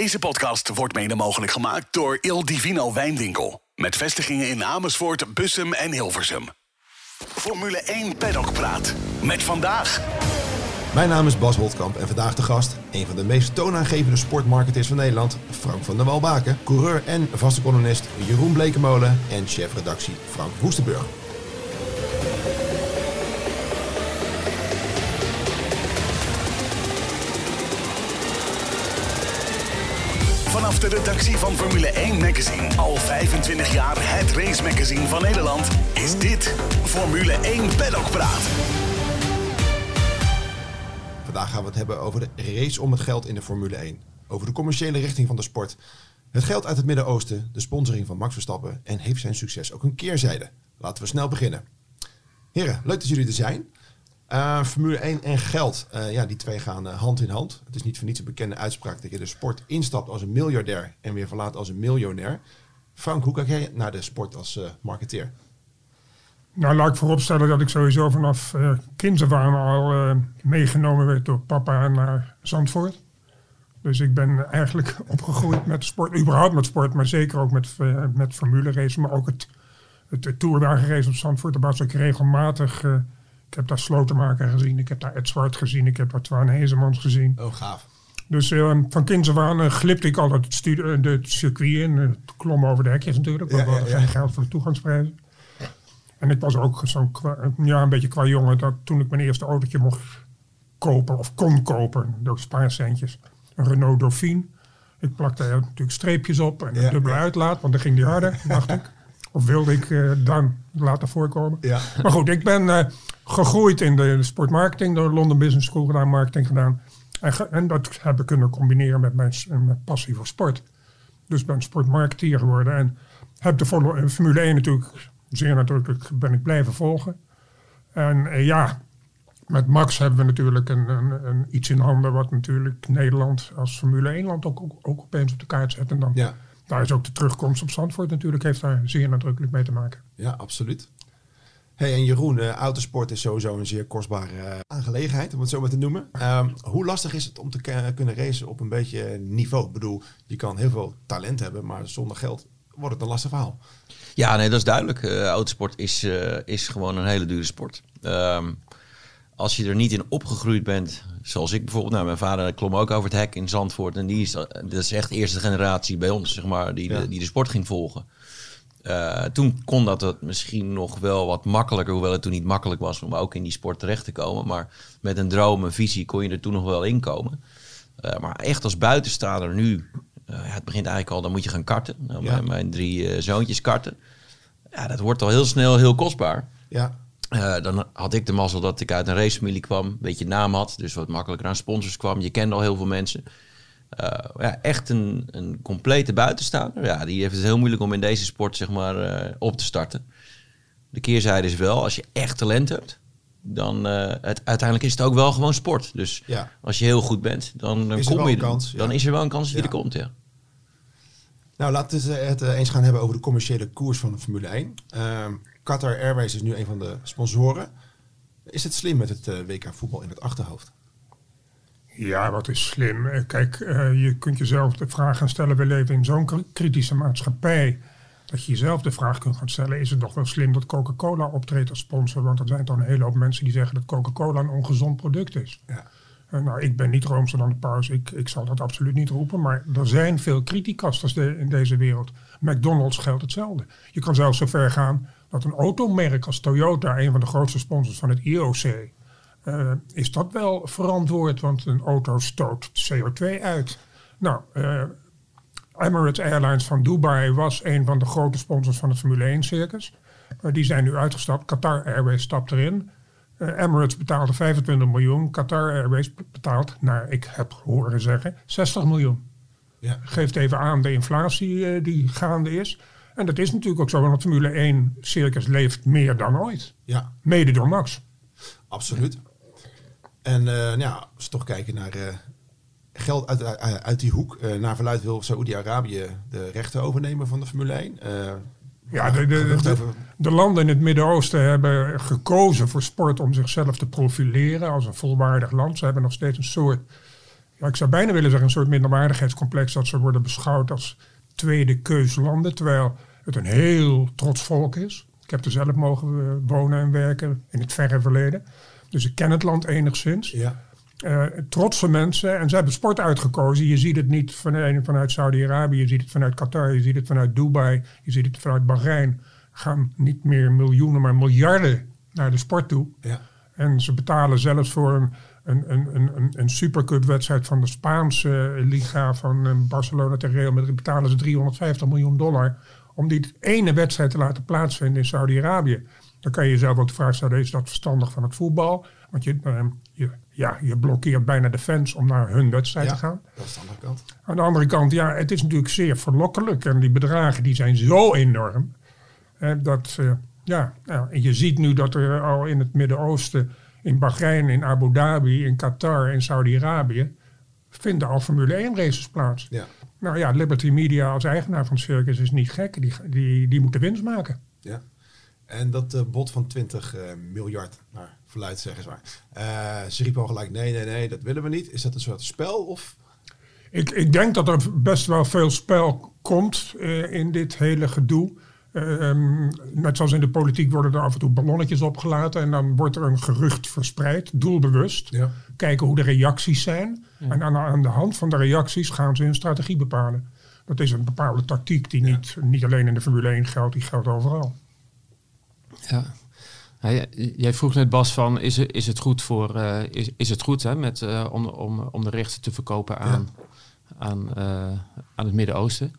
Deze podcast wordt mede mogelijk gemaakt door Il Divino Wijnwinkel. Met vestigingen in Amersfoort, Bussum en Hilversum. Formule 1 Paddock Praat. Met vandaag... Mijn naam is Bas Holtkamp en vandaag de gast, een van de meest toonaangevende sportmarketeers van Nederland, Frank van der Walbaken, coureur en vaste columnist Jeroen Blekemolen en chefredactie Frank Woestenburg. Vanaf de redactie van Formule 1 Magazine, al 25 jaar het race magazine van Nederland, is dit Formule 1 Paddock Praat. Vandaag gaan we het hebben over de race om het geld in de Formule 1. Over de commerciële richting van de sport. Het geld uit het Midden-Oosten, de sponsoring van Max Verstappen en heeft zijn succes ook een keerzijde. Laten we snel beginnen. Heren, leuk dat jullie er zijn. Uh, Formule 1 en geld, uh, ja, die twee gaan uh, hand in hand. Het is niet voor niets een bekende uitspraak dat je de sport instapt als een miljardair en weer verlaat als een miljonair. Frank, hoe kijk jij naar de sport als marketeer? Nou, laat ik vooropstellen dat ik sowieso vanaf uh, al meegenomen werd door papa naar Zandvoort. Dus ik ben eigenlijk opgegroeid met sport, überhaupt met sport, maar zeker ook met, met formule racen. Maar ook het, het, het tourwagenrace op Zandvoort, daar was ik regelmatig ik heb daar Slotenmaker gezien, ik heb daar Ed Zwart gezien, ik heb daar Twaan Hezemans gezien. Oh, gaaf. Dus uh, van kinds af aan uh, glipte ik altijd het, uh, het circuit in. Uh, klom over de hekjes natuurlijk, want ja, we hadden ja, geen geld voor de toegangsprijzen. En ik was ook zo'n ja, een beetje qua jongen dat toen ik mijn eerste autootje mocht kopen, of kon kopen, door spaarcentjes, een Renault Dauphine. Ik plakte er natuurlijk streepjes op en een dubbele uitlaat, want dan ging die harder, dacht ik. Of wilde ik dan laten voorkomen. Ja. Maar goed, ik ben gegroeid in de sportmarketing, door London Business School gedaan, marketing gedaan. En, en dat heb ik kunnen combineren met mijn met passie voor sport. Dus ben sportmarketeer geworden en heb de Formule 1 natuurlijk zeer nadrukkelijk ben ik blijven volgen. En eh, ja, met Max hebben we natuurlijk een, een, een, iets in handen wat natuurlijk Nederland als Formule 1 land ook, ook, ook opeens op de kaart zet. En dan ja. Daar is ook de terugkomst op Zandvoort natuurlijk, heeft daar zeer nadrukkelijk mee te maken. Ja, absoluut. Hey, en Jeroen, uh, autosport is sowieso een zeer kostbare uh, aangelegenheid, om het zo maar te noemen. Um, hoe lastig is het om te kunnen racen op een beetje niveau? Ik bedoel, je kan heel veel talent hebben, maar zonder geld wordt het een lastig verhaal. Ja, nee, dat is duidelijk. Uh, autosport is, is gewoon een hele dure sport. Um, als je er niet in opgegroeid bent, zoals ik bijvoorbeeld. Nou, mijn vader klom ook over het hek in Zandvoort. En die is, dat is echt de eerste generatie bij ons, zeg maar, die, ja. de, die de sport ging volgen. Uh, toen kon dat het misschien nog wel wat makkelijker, hoewel het toen niet makkelijk was om ook in die sport terecht te komen. Maar met een droom, een visie kon je er toen nog wel in komen. Uh, maar echt als buitenstaander nu, uh, ja, het begint eigenlijk al, dan moet je gaan karten. Nou, ja. mijn, mijn, drie zoontjes karten. Ja, dat wordt al heel snel heel kostbaar. Ja. Dan had ik de mazzel dat ik uit een racefamilie kwam, een beetje naam had, dus wat makkelijker aan sponsors kwam. Je kende al heel veel mensen. Uh, ja, echt een, een complete buitenstaander. Ja, die heeft het heel moeilijk om in deze sport zeg maar, uh, op te starten. De keerzijde is wel, als je echt talent hebt, dan het, uiteindelijk is het ook wel gewoon sport. Dus ja. als je heel goed bent, dan, dan kom je kans, dan is er wel een kans dat je er komt. Ja. Nou, laten we het eens gaan hebben over de commerciële koers van de Formule 1. Ehm, Qatar Airways is nu een van de sponsoren. Is het slim met het WK voetbal in het achterhoofd? Ja, wat is slim. Eh, kijk, uh, je kunt jezelf de vraag gaan stellen. We leven in zo'n kritische maatschappij. Dat je jezelf de vraag kunt gaan stellen. Is het toch wel slim dat Coca-Cola optreedt als sponsor? Want er zijn toch een hele hoop mensen die zeggen dat Coca-Cola een ongezond product is. Ja. Uh, nou, ik ben niet roomser dan de paus. Ik, ik zal dat absoluut niet roepen. Maar er zijn veel criticasters de, in deze wereld. McDonald's geldt hetzelfde. Je kan zelfs zo ver gaan dat een automerk als Toyota, een van de grootste sponsors van het IOC, uh, is dat wel verantwoord? Want een auto stoot CO2 uit. Nou, uh, Emirates Airlines van Dubai was een van de grote sponsors van het Formule 1 circus. Uh, die zijn nu uitgestapt. Qatar Airways stapt erin. Emirates betaalde 25 miljoen. Qatar Airways betaalt, naar ik heb horen zeggen, 60 miljoen. Ja. Geeft even aan de inflatie die gaande is. En dat is natuurlijk ook zo, want het Formule 1 circus leeft meer dan ooit. Ja. Mede door Max. Absoluut. En uh, nou ja, als we toch kijken naar uh, geld uit, uit, uit, die hoek. Uh, naar verluid wil Saoedi-Arabië de rechten overnemen van de Formule 1. ja, de, de, de, de, landen in het Midden-Oosten hebben gekozen voor sport om zichzelf te profileren als een volwaardig land. Ze hebben nog steeds een soort ja, ik zou bijna willen zeggen, een soort minderwaardigheidscomplex. Dat ze worden beschouwd als tweede keuslanden. Terwijl het een heel trots volk is. Ik heb er zelf mogen eh, wonen en werken in het verre verleden. Dus ik ken het land enigszins. Ja. Uh, trotse mensen. En ze hebben sport uitgekozen. Je ziet het niet vanuit, vanuit Saudi-Arabië. Je ziet het vanuit Qatar. Je ziet het vanuit Dubai. Je ziet het vanuit Bahrein. Gaan niet meer miljoenen, maar miljarden naar de sport toe. Ja. En ze betalen zelfs voor een, een, een, een, een supercup-wedstrijd van de Spaanse liga van eh, Barcelona tegen Real Madrid. Betalen ze 350 miljoen dollar om die ene wedstrijd te laten plaatsvinden in Saudi-Arabië. Dan kan je jezelf ook de vraag stellen, is dat verstandig van het voetbal? Want je, je, ja, je blokkeert bijna de fans om naar hun wedstrijd ja, te gaan. Dat is de andere kant. Aan de andere kant, ja, het is natuurlijk zeer verlokkelijk. En die bedragen die zijn zo enorm. Eh, dat, ja, nou, en je ziet nu dat er al in het Midden-Oosten, in Bahrein, in Abu Dhabi, in Qatar, in Saudi-Arabië, vinden al Formule 1 races plaats. Ja. Nou ja, Liberty Media als eigenaar van het circus is niet gek. Die, die, die moeten winst maken. Ja. En dat uh, bod van 20 uh, miljard, naar verluid zeggen ze maar. Uh, ze riepen al gelijk, nee, nee, nee, dat willen we niet. Is dat een soort spel of... Ik, ik denk dat er best wel veel spel komt in dit hele gedoe. Um, net zoals in de politiek worden er af en toe ballonnetjes opgelaten. En dan wordt er een gerucht verspreid, doelbewust. Ja. Kijken hoe de reacties zijn. Ja. En aan, aan, de hand van de reacties gaan ze hun strategie bepalen. Dat is een bepaalde tactiek die ja. niet, niet alleen in de Formule 1 geldt, die geldt overal. Ja. Ja, jij vroeg net Bas van is, is het goed voor uh, is, is het goed hè, met, uh, om, om, om de rechten te verkopen aan, ja. aan, uh, aan het Midden-Oosten.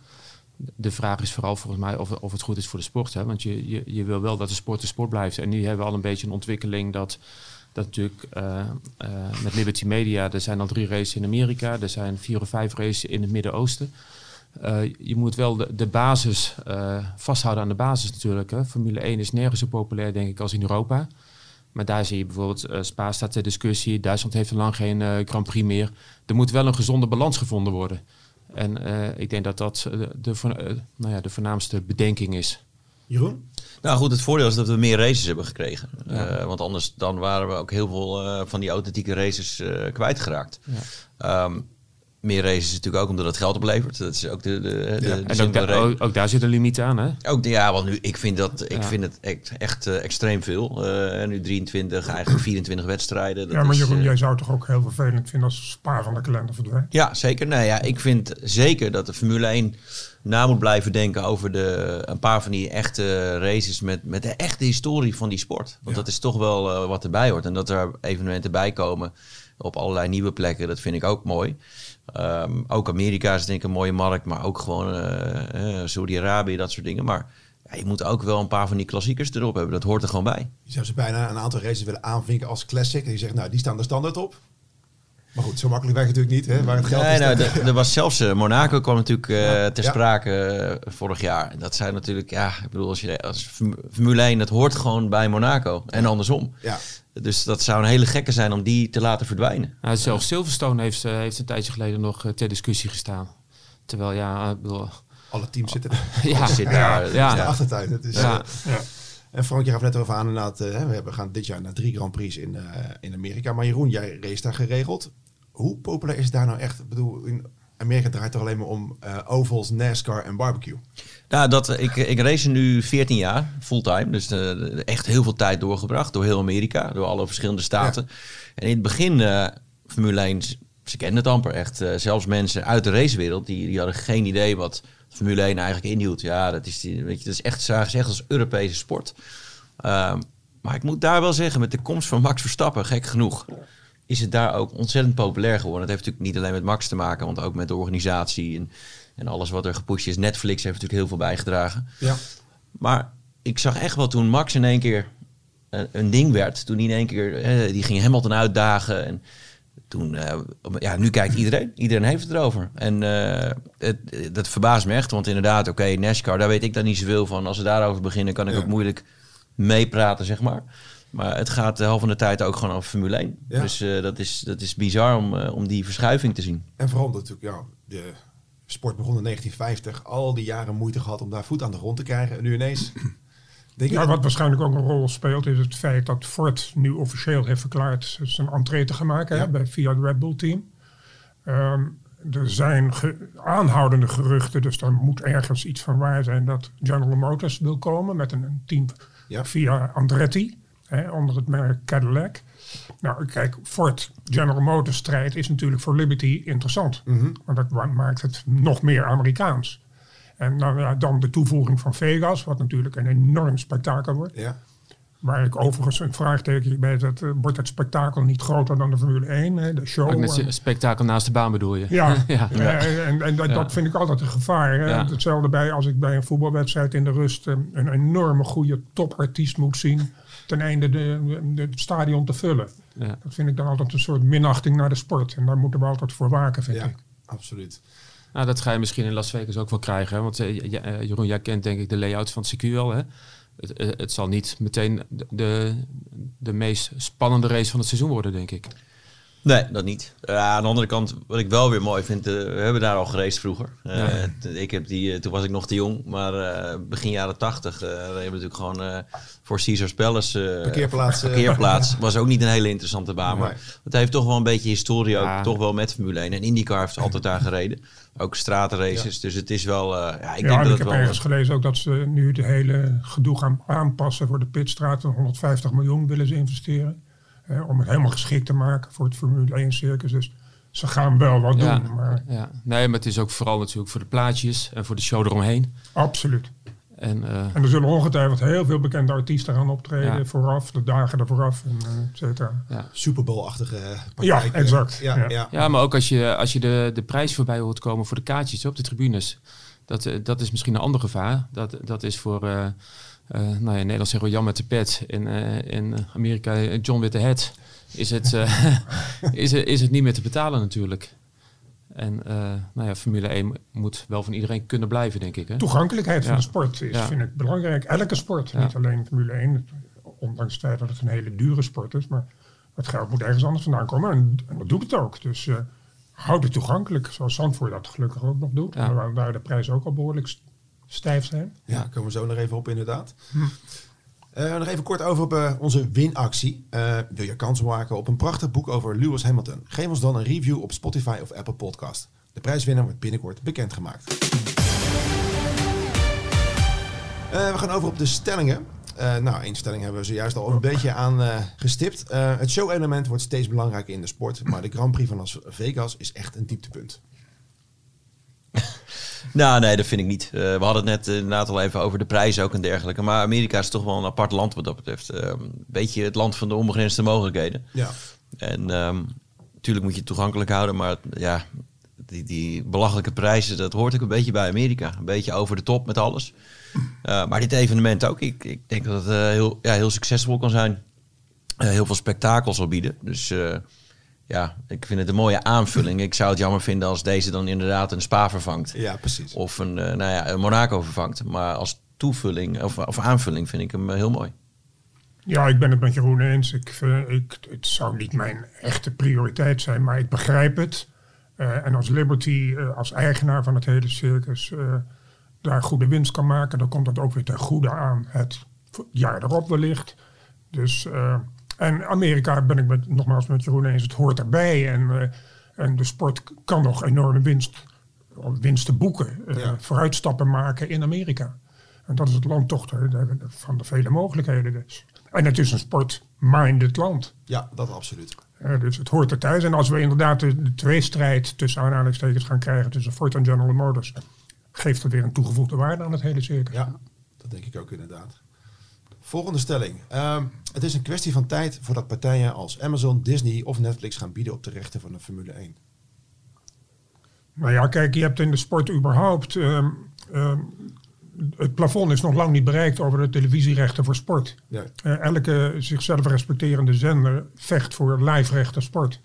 De vraag is vooral volgens mij of, of het goed is voor de sport. Hè? Want je, je, je wil wel dat de sport de sport blijft. En nu hebben we al een beetje een ontwikkeling dat, dat natuurlijk met Liberty Media, er zijn al drie races in Amerika, er zijn vier of vijf races in het Midden-Oosten. Uh, je moet wel de, de basis vasthouden aan de basis natuurlijk. Hè. Formule 1 is nergens zo populair, denk ik, als in Europa. Maar daar zie je bijvoorbeeld, uh, Spa staat ter discussie. Duitsland heeft al lang geen Grand Prix meer. Er moet wel een gezonde balans gevonden worden. En ik denk dat dat de, de, nou ja, de voornaamste bedenking is. Jeroen? Nou goed, het voordeel is dat we meer races hebben gekregen. Ja. Uh, want anders dan waren we ook heel veel uh, van die authentieke races uh, kwijtgeraakt. Ja. Um, meer races is natuurlijk ook omdat het geld oplevert. Dat is ook de, de, de, ja. de en ook, da ook, ook, daar zit een limiet aan, hè? Ook, ja, want nu, ik vind, dat, ik ja. vind het echt, echt uh, extreem veel. Uh, nu 23, eigenlijk 24 wedstrijden. Dat ja, maar Jeroen, uh, jij zou toch ook heel vervelend vinden als Spa van de kalender verdwijnt? Ja, zeker. Nee, ja, ik vind zeker dat de Formule 1 na moet blijven denken over de, een paar van die echte races met, met de echte historie van die sport. Want ja. dat is toch wel wat erbij hoort. En dat er evenementen bij komen op allerlei nieuwe plekken, dat vind ik ook mooi. Um, ook Amerika is denk ik een mooie markt, maar ook gewoon uh, Saudi-Arabië, dat soort dingen. Maar ja, je moet ook wel een paar van die klassiekers erop hebben. Dat hoort er gewoon bij. Je zou ze bijna een aantal races willen aanvinken als classic. En je zegt, nou, die staan er standaard op. Maar goed, zo makkelijk werkt het natuurlijk niet. Hè? Waar het geld nee, is. Nou, de, er was zelfs uh, Monaco kwam natuurlijk uh, ja, ter sprake uh, vorig jaar. Dat zijn natuurlijk, ja, ik bedoel, als je als Formule 1, dat hoort gewoon bij Monaco en andersom. Ja. Dus dat zou een hele gekke zijn om die te laten verdwijnen. Nou, zelfs Silverstone heeft, heeft een tijdje geleden nog ter discussie gestaan. Terwijl, ja, ik bedoel... Alle teams zitten ja, zit daar. Ja, ja. de achtertuin. Het is, ja. ja. En Frank, je gaf net over aan inderdaad, we hebben, gaan dit jaar naar drie Grand Prix in, uh, in Amerika. Maar Jeroen, jij race daar geregeld. Hoe populair is het daar nou echt? Ik bedoel, in Amerika draait het alleen maar om uh, ovals, NASCAR en barbecue. Nou, dat, ik, ik race nu 14 jaar, fulltime. Dus uh, echt heel veel tijd doorgebracht door heel Amerika, door alle verschillende staten. Ja. En in het begin, uh, Formule 1, ze kenden het amper echt. zelfs mensen uit de racewereld, die, die hadden geen idee wat Formule 1 eigenlijk inhield. Ja, dat is, die, weet je, dat is echt, echt als Europese sport. Ehm, maar ik moet daar wel zeggen, met de komst van Max Verstappen, gek genoeg is het daar ook ontzettend populair geworden. Het heeft natuurlijk niet alleen met Max te maken, want ook met de organisatie en, en alles wat er gepusht is. Netflix heeft natuurlijk heel veel bijgedragen. Ja. Maar ik zag echt wel toen Max in één keer een, een ding werd, toen hij in één keer, eh, die ging Hamilton uitdagen en toen, uh, ja, nu kijkt iedereen. Iedereen heeft het erover. En uh, het, dat verbaast me echt, want inderdaad, oké, okay, NASCAR, daar weet ik dan niet zoveel van. Als we daarover beginnen, kan ik ja. ook moeilijk meepraten, zeg maar. Maar het gaat de helft van de tijd ook gewoon over Formule 1. Ja. Dus uh, dat, is, dat is bizar om, uh, om die verschuiving te zien. En vooral natuurlijk, ja, de sport begon in 1950. Al die jaren moeite gehad om daar voet aan de grond te krijgen. En nu ineens... Denk ja, wat waarschijnlijk ook een rol speelt, is het feit dat Ford nu officieel heeft verklaard zijn entree te gaan maken ja. hè, bij, via het Red Bull team. Ehm, er zijn ge- aanhoudende geruchten, dus er moet ergens iets van waar zijn dat General Motors wil komen met een, een team Ja. via Andretti hè, onder het merk Cadillac. Nou, kijk, Ford General Motors strijd is natuurlijk voor Liberty interessant, want dat maakt het nog meer Amerikaans. En nou, ja, dan de toevoeging van Vegas, wat natuurlijk een enorm spektakel wordt. Ja. Waar ik overigens een vraagteken bij zet, eh, wordt het spektakel niet groter dan de Formule 1, hè, de show? En- spektakel naast de baan bedoel je? ja, ja. en, en dat, Ja. dat vind ik altijd een gevaar. Hè. Ja. Hetzelfde bij als ik bij een voetbalwedstrijd in de rust eh, een enorme goede topartiest moet zien. Ten einde de, de, het stadion te vullen. Ja. Dat vind ik dan altijd een soort minachting naar de sport. En daar moeten we altijd voor waken, vind Ja, ik. absoluut. Nou, dat ga je misschien in Las Vegas ook wel krijgen. Hè? Want eh, eh, Jeroen, jij kent denk ik de layout van het circuit wel. Hè? Het, eh, het zal niet meteen de, de, de meest spannende race van het seizoen worden, denk ik. Nee, dat niet. Aan de andere kant, wat ik wel weer mooi vind, eh, we hebben daar al gereisd vroeger. Eh, Ja. ik heb die, eh, toen was ik nog te jong, maar begin jaren tachtig reden we natuurlijk gewoon voor Caesars Palace. Parkeerplaats, parkeerplaats. Was ook niet een hele interessante baan, maar het heeft toch wel een beetje historie ook, Ja. toch wel met Formule 1. En IndyCar heeft altijd daar gereden. Ook stratenraces, dus het is wel, ja, ik denk en dat ik het heb wel... ergens gelezen ook dat ze nu de hele gedoe gaan aanpassen voor de pitstraat. 150 miljoen willen ze investeren. Hè, om het helemaal geschikt te maken voor het Formule 1 circus. Dus ze gaan wel wat Ja, doen. Maar ja. Nee, maar het is ook vooral natuurlijk voor de plaatjes en voor de show eromheen. absoluut. En eh, En er zullen ongetwijfeld heel veel bekende artiesten gaan optreden Ja. vooraf, de dagen ervoor af, en, eh, et cetera. ja. Super Bowl-achtige eh, Ja, exact. Ja, Ja. ja. ja, maar ook als je, als je de, de prijs voorbij hoort komen voor de kaartjes op de tribunes. Dat, eh, dat is misschien een ander gevaar. Dat, dat is voor, nou ja, in Nederland zeggen we Jan met de pet. In, eh, in Amerika eh, John with the head. Is het, eh, is, het- is het niet meer te betalen natuurlijk. En eh, nou ja, Formule 1 moet wel van iedereen kunnen blijven, denk ik. Hè? Toegankelijkheid van de sport is, Ja. vind ik, belangrijk. Elke sport, niet alleen Formule 1. Ondanks het feit dat het een hele dure sport is. Maar het geld moet ergens anders vandaan komen. En, en dat doet het ook. Dus eh houd het toegankelijk. Zoals Zandvoort dat gelukkig ook nog doet. Ja. Waar daar de prijzen ook al behoorlijk stijf zijn. Ja, komen we zo nog even op inderdaad. Eh, nog even kort over op eh, onze winactie. Eh, wil je kans maken op een prachtig boek over Lewis Hamilton? Geef ons dan een review op Spotify of Apple Podcast. De prijswinnaar wordt binnenkort bekendgemaakt. We gaan over op de stellingen. Nou, één stelling hebben we zojuist al een beetje aan gestipt. Het show-element wordt steeds belangrijker in de sport. Maar de Grand Prix van Las Vegas is echt een dieptepunt. Nou, nee, dat vind ik niet. Eh, we hadden het net inderdaad al even over de prijzen ook en dergelijke. Maar Amerika is toch wel een apart land wat dat betreft. Eh, Een beetje het land van de onbegrensde mogelijkheden. Ja, En ehm, natuurlijk moet je het toegankelijk houden, maar ja, die, die belachelijke prijzen, dat hoort ook een beetje bij Amerika. Een beetje over de top met alles. Eh, maar dit evenement ook. Ik, ik denk dat het eh, heel, ja, heel succesvol kan zijn. Heel veel spektakel zal bieden. Dus ja, ik vind het een mooie aanvulling. Ik zou het jammer vinden als deze dan inderdaad een Spa vervangt. ja precies. Of een, eh, nou ja, een Monaco vervangt. Maar als toevulling of, of aanvulling vind ik hem eh, heel mooi. Ja, ik ben het met Jeroen eens. Ik, vind- ik, het zou niet mijn echte prioriteit zijn, maar ik begrijp het. Eh, en als Liberty, eh, als eigenaar van het hele circus, eh, daar goede winst kan maken, dan komt dat ook weer ten goede aan het jaar erop wellicht. Dus, eh, en Amerika ben ik met, nogmaals met Jeroen eens, het hoort erbij. En, eh, en de sport kan nog enorme winst, winsten boeken, eh, Ja. vooruitstappen maken in Amerika. En dat is het land toch de- van de vele mogelijkheden dus. En het is een sport-minded land. Ja, dat absoluut. Eh, dus het hoort er thuis. En als we inderdaad de, de tweestrijd tussen aanhalingstekens gaan krijgen tussen Ford en General Motors, geeft dat weer een toegevoegde waarde aan het hele circus. Ja, dat denk ik ook inderdaad. Volgende stelling. Ehm, het is een kwestie van tijd voordat partijen als Amazon, Disney of Netflix gaan bieden op de rechten van de Formule 1. Nou ja, kijk, je hebt in de sport überhaupt. ehm, ehm, het plafond is nog lang niet bereikt over de televisierechten voor sport. Ja. Eh, elke zichzelf respecterende zender vecht voor live rechten sport.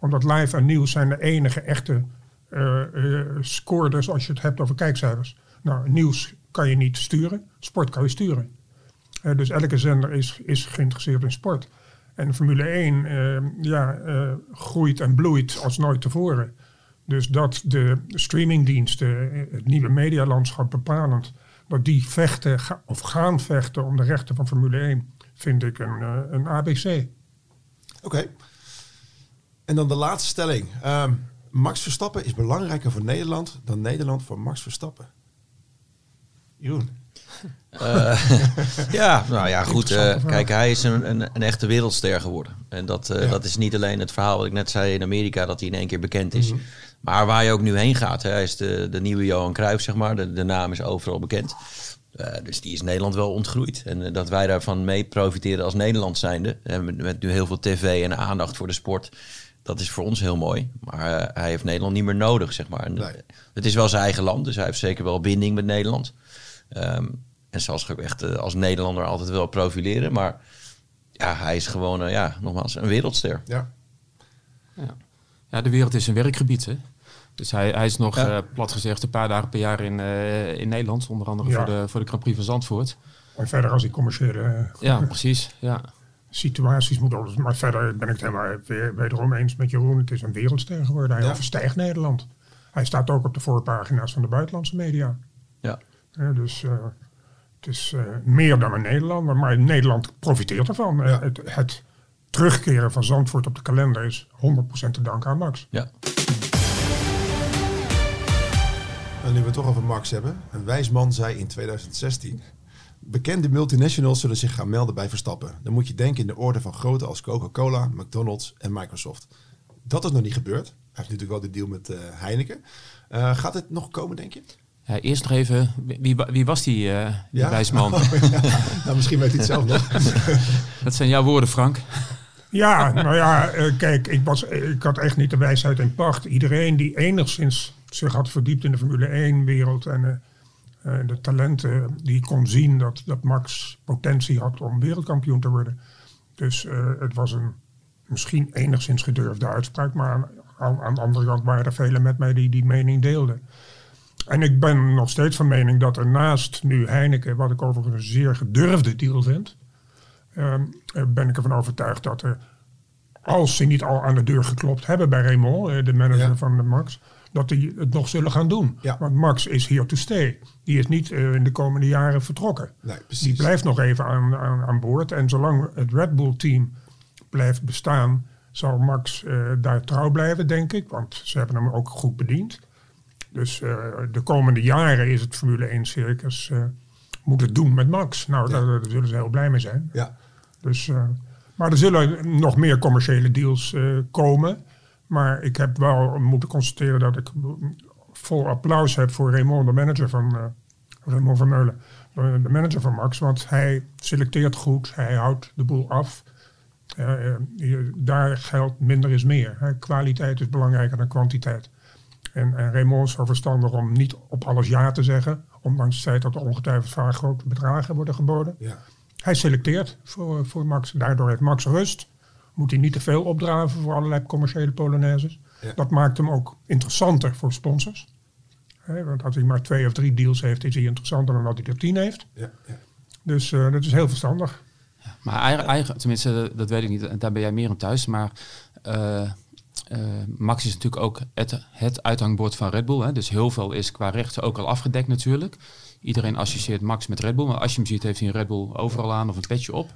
Omdat live en nieuws zijn de enige echte eh eh, scoorders als je het hebt over kijkcijfers. Nou, nieuws kan je niet sturen, sport kan je sturen. Eh, dus elke zender is, is geïnteresseerd in sport. En Formule 1 eh, ja, eh, groeit en bloeit als nooit tevoren. Dus dat de streamingdiensten, eh, het nieuwe medialandschap bepalend, dat die vechten of gaan vechten om de rechten van Formule 1, vind ik een, een ABC. Oké. En dan de laatste stelling. Ehm, Max Verstappen is belangrijker voor Nederland dan Nederland voor Max Verstappen. Jeroen. Eh, ja, nou ja, goed. Eh, kijk, hij is een, een, een echte wereldster geworden. En dat, eh, Ja. dat is niet alleen het verhaal wat ik net zei in Amerika, dat hij in één keer bekend is. Maar waar je ook nu heen gaat. Hè, hij is de, de nieuwe Johan Cruijff, zeg maar. De, de naam is overal bekend. Dus die is Nederland wel ontgroeid. En dat wij daarvan mee profiteren als Nederland zijnde. eh, met, met nu heel veel tv en aandacht voor de sport. Dat is voor ons heel mooi. Maar hij heeft Nederland niet meer nodig, zeg maar. En, Nee. Het is wel zijn eigen land, dus hij heeft zeker wel binding met Nederland. Ehm, en zal zich ook echt eh, als Nederlander altijd wel profileren. Maar ja, hij is gewoon, eh, ja, nogmaals, een wereldster. Ja. Ja. ja, de wereld is een werkgebied. Hè? Dus hij, hij is nog, Ja. eh, plat gezegd, een paar dagen per jaar in, eh, in Nederland. Onder andere Ja. voor, de, voor de Grand Prix van Zandvoort. En verder als die commerciële eh, Ja, precies. Ja. situaties moet worden. Maar verder ben ik het helemaal weer, wederom eens met Jeroen. Het is een wereldster geworden. Hij Ja. overstijgt Nederland. Hij staat ook op de voorpagina's van de buitenlandse media. Ja. Ja, dus eh, het is eh, meer dan een Nederlander. Maar Nederland profiteert ervan. Ja. het, het terugkeren van Zandvoort op de kalender is 100% te danken aan Max. ja. En nu we het toch over Max hebben. Een wijs man zei in 2016... Bekende multinationals zullen zich gaan melden bij Verstappen. Dan moet je denken in de orde van grote als Coca-Cola, McDonald's en Microsoft. Dat is nog niet gebeurd. Hij heeft natuurlijk wel de deal met eh, Heineken. Eh, gaat het nog komen, denk je? Ja, eerst nog even, wie, wie was die, eh die wijsman? nou, misschien weet hij het zelf nog. Dat zijn jouw woorden, Frank. Ja, nou ja, eh, kijk, ik, was, ik had echt niet de wijsheid in pacht. Iedereen die enigszins zich had verdiept in de Formule 1-wereld en eh, eh, de talenten, die kon zien dat, dat Max potentie had om wereldkampioen te worden. Dus eh, het was een misschien enigszins gedurfde uitspraak, maar aan, aan, aan de andere kant waren er velen met mij die die mening deelden. En ik ben nog steeds van mening dat er naast nu Heineken, wat ik overigens een zeer gedurfde deal vind, ehm, eh, ben ik ervan overtuigd dat er, als ze niet al aan de deur geklopt hebben bij Raymond, eh, de manager Ja. van de Max, dat die het nog zullen gaan doen. Ja. Want Max is here to stay. Die is niet eh, in de komende jaren vertrokken. Nee, Die blijft nog even aan, aan, aan boord. En zolang het Red Bull team blijft bestaan, zal Max daar trouw blijven, denk ik. Want ze hebben hem ook goed bediend. Dus eh, de komende jaren is het Formule 1 circus eh, moet het doen met Max. Nou, daar, daar zullen ze heel blij mee zijn. Ja, Dus, eh, maar er zullen nog meer commerciële deals komen. Maar ik heb wel moeten constateren dat ik vol applaus heb voor Raymond, de manager van Raymond van Meulen. De manager van Max, want hij selecteert goed, hij houdt de boel af. Daar geldt minder is meer. Hè. Kwaliteit is belangrijker dan kwantiteit. En, en Raymond is zo verstandig om niet op alles ja te zeggen. Ondanks het feit dat er ongetwijfeld vaak grote bedragen worden geboden. ja. Hij selecteert voor, voor Max. Daardoor heeft Max rust. Moet hij niet te veel opdraven voor allerlei commerciële polonaises. Ja. Dat maakt hem ook interessanter voor sponsors. Hè, want als hij maar twee of drie deals heeft, is hij interessanter dan dat hij er tien heeft. ja, ja. Dus eh, dat is heel verstandig. Maar eigen, eigen, tenminste, dat weet ik niet. en Daar ben jij meer aan thuis. Maar eh, Max is natuurlijk ook het, het uithangbord van Red Bull. Hè? Dus heel veel is qua rechten ook al afgedekt natuurlijk. Iedereen associeert Max met Red Bull. Maar als je hem ziet, heeft hij een Red Bull overal aan of een petje op.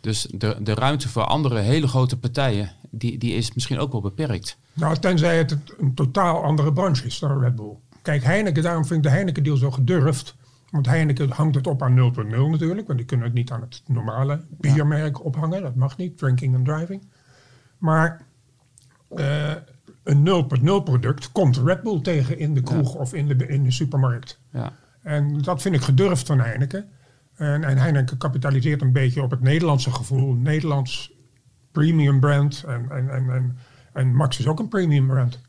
Dus de, de ruimte voor andere hele grote partijen, die, die is misschien ook wel beperkt. Nou, tenzij het een totaal andere branche is dan Red Bull. Kijk, Heineken, daarom vind ik de Heineken-deal zo gedurfd. Want Heineken hangt het op aan 0.0 natuurlijk. Want die kunnen het niet aan het normale biermerk ophangen. Dat mag niet, drinking and driving. Maar eh, een 0.0 product komt Red Bull tegen in de kroeg of in de, in de supermarkt. Ja. En dat vind ik gedurfd van Heineken. En, en Heineken kapitaliseert een beetje op het Nederlandse gevoel. Nederlands premium brand. En, en, en, en, en Max is ook een premium brand.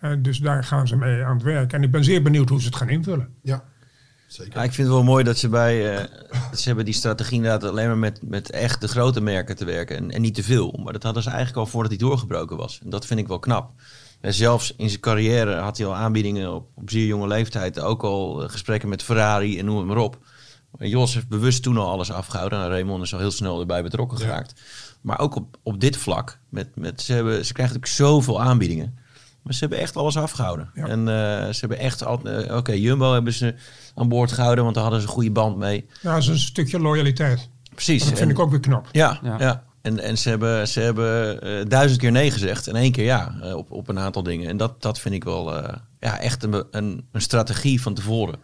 En dus daar gaan ze mee aan het werk. En ik ben zeer benieuwd hoe ze het gaan invullen. ja. Zeker. Ja, ik vind het wel mooi dat ze bij. eh, ze hebben die strategie inderdaad alleen maar met, met echt de grote merken te werken. En, en niet te veel. Maar dat hadden ze eigenlijk al voordat hij doorgebroken was. En dat vind ik wel knap. En zelfs in zijn carrière had hij al aanbiedingen op, op zeer jonge leeftijd. Ook al eh, gesprekken met Ferrari en noem het maar op. En Jos heeft bewust toen al alles afgehouden. En Raymond is al heel snel erbij betrokken Ja. geraakt. Maar ook op, op dit vlak. Met, met, ze, hebben, ze krijgen natuurlijk zoveel aanbiedingen. Maar ze hebben echt alles afgehouden. Ja. En eh, ze hebben echt... al- eh, Oké, Jumbo hebben ze aan boord gehouden, want daar hadden ze een goede band mee. Nou, dat is een stukje loyaliteit. Precies. Dat vind En- ik ook weer knap. Ja, Ja. ja. En, en ze hebben, ze hebben eh, duizend keer nee gezegd en één keer ja op, op een aantal dingen. En dat, dat vind ik wel eh, ja, echt een, een, een strategie van tevoren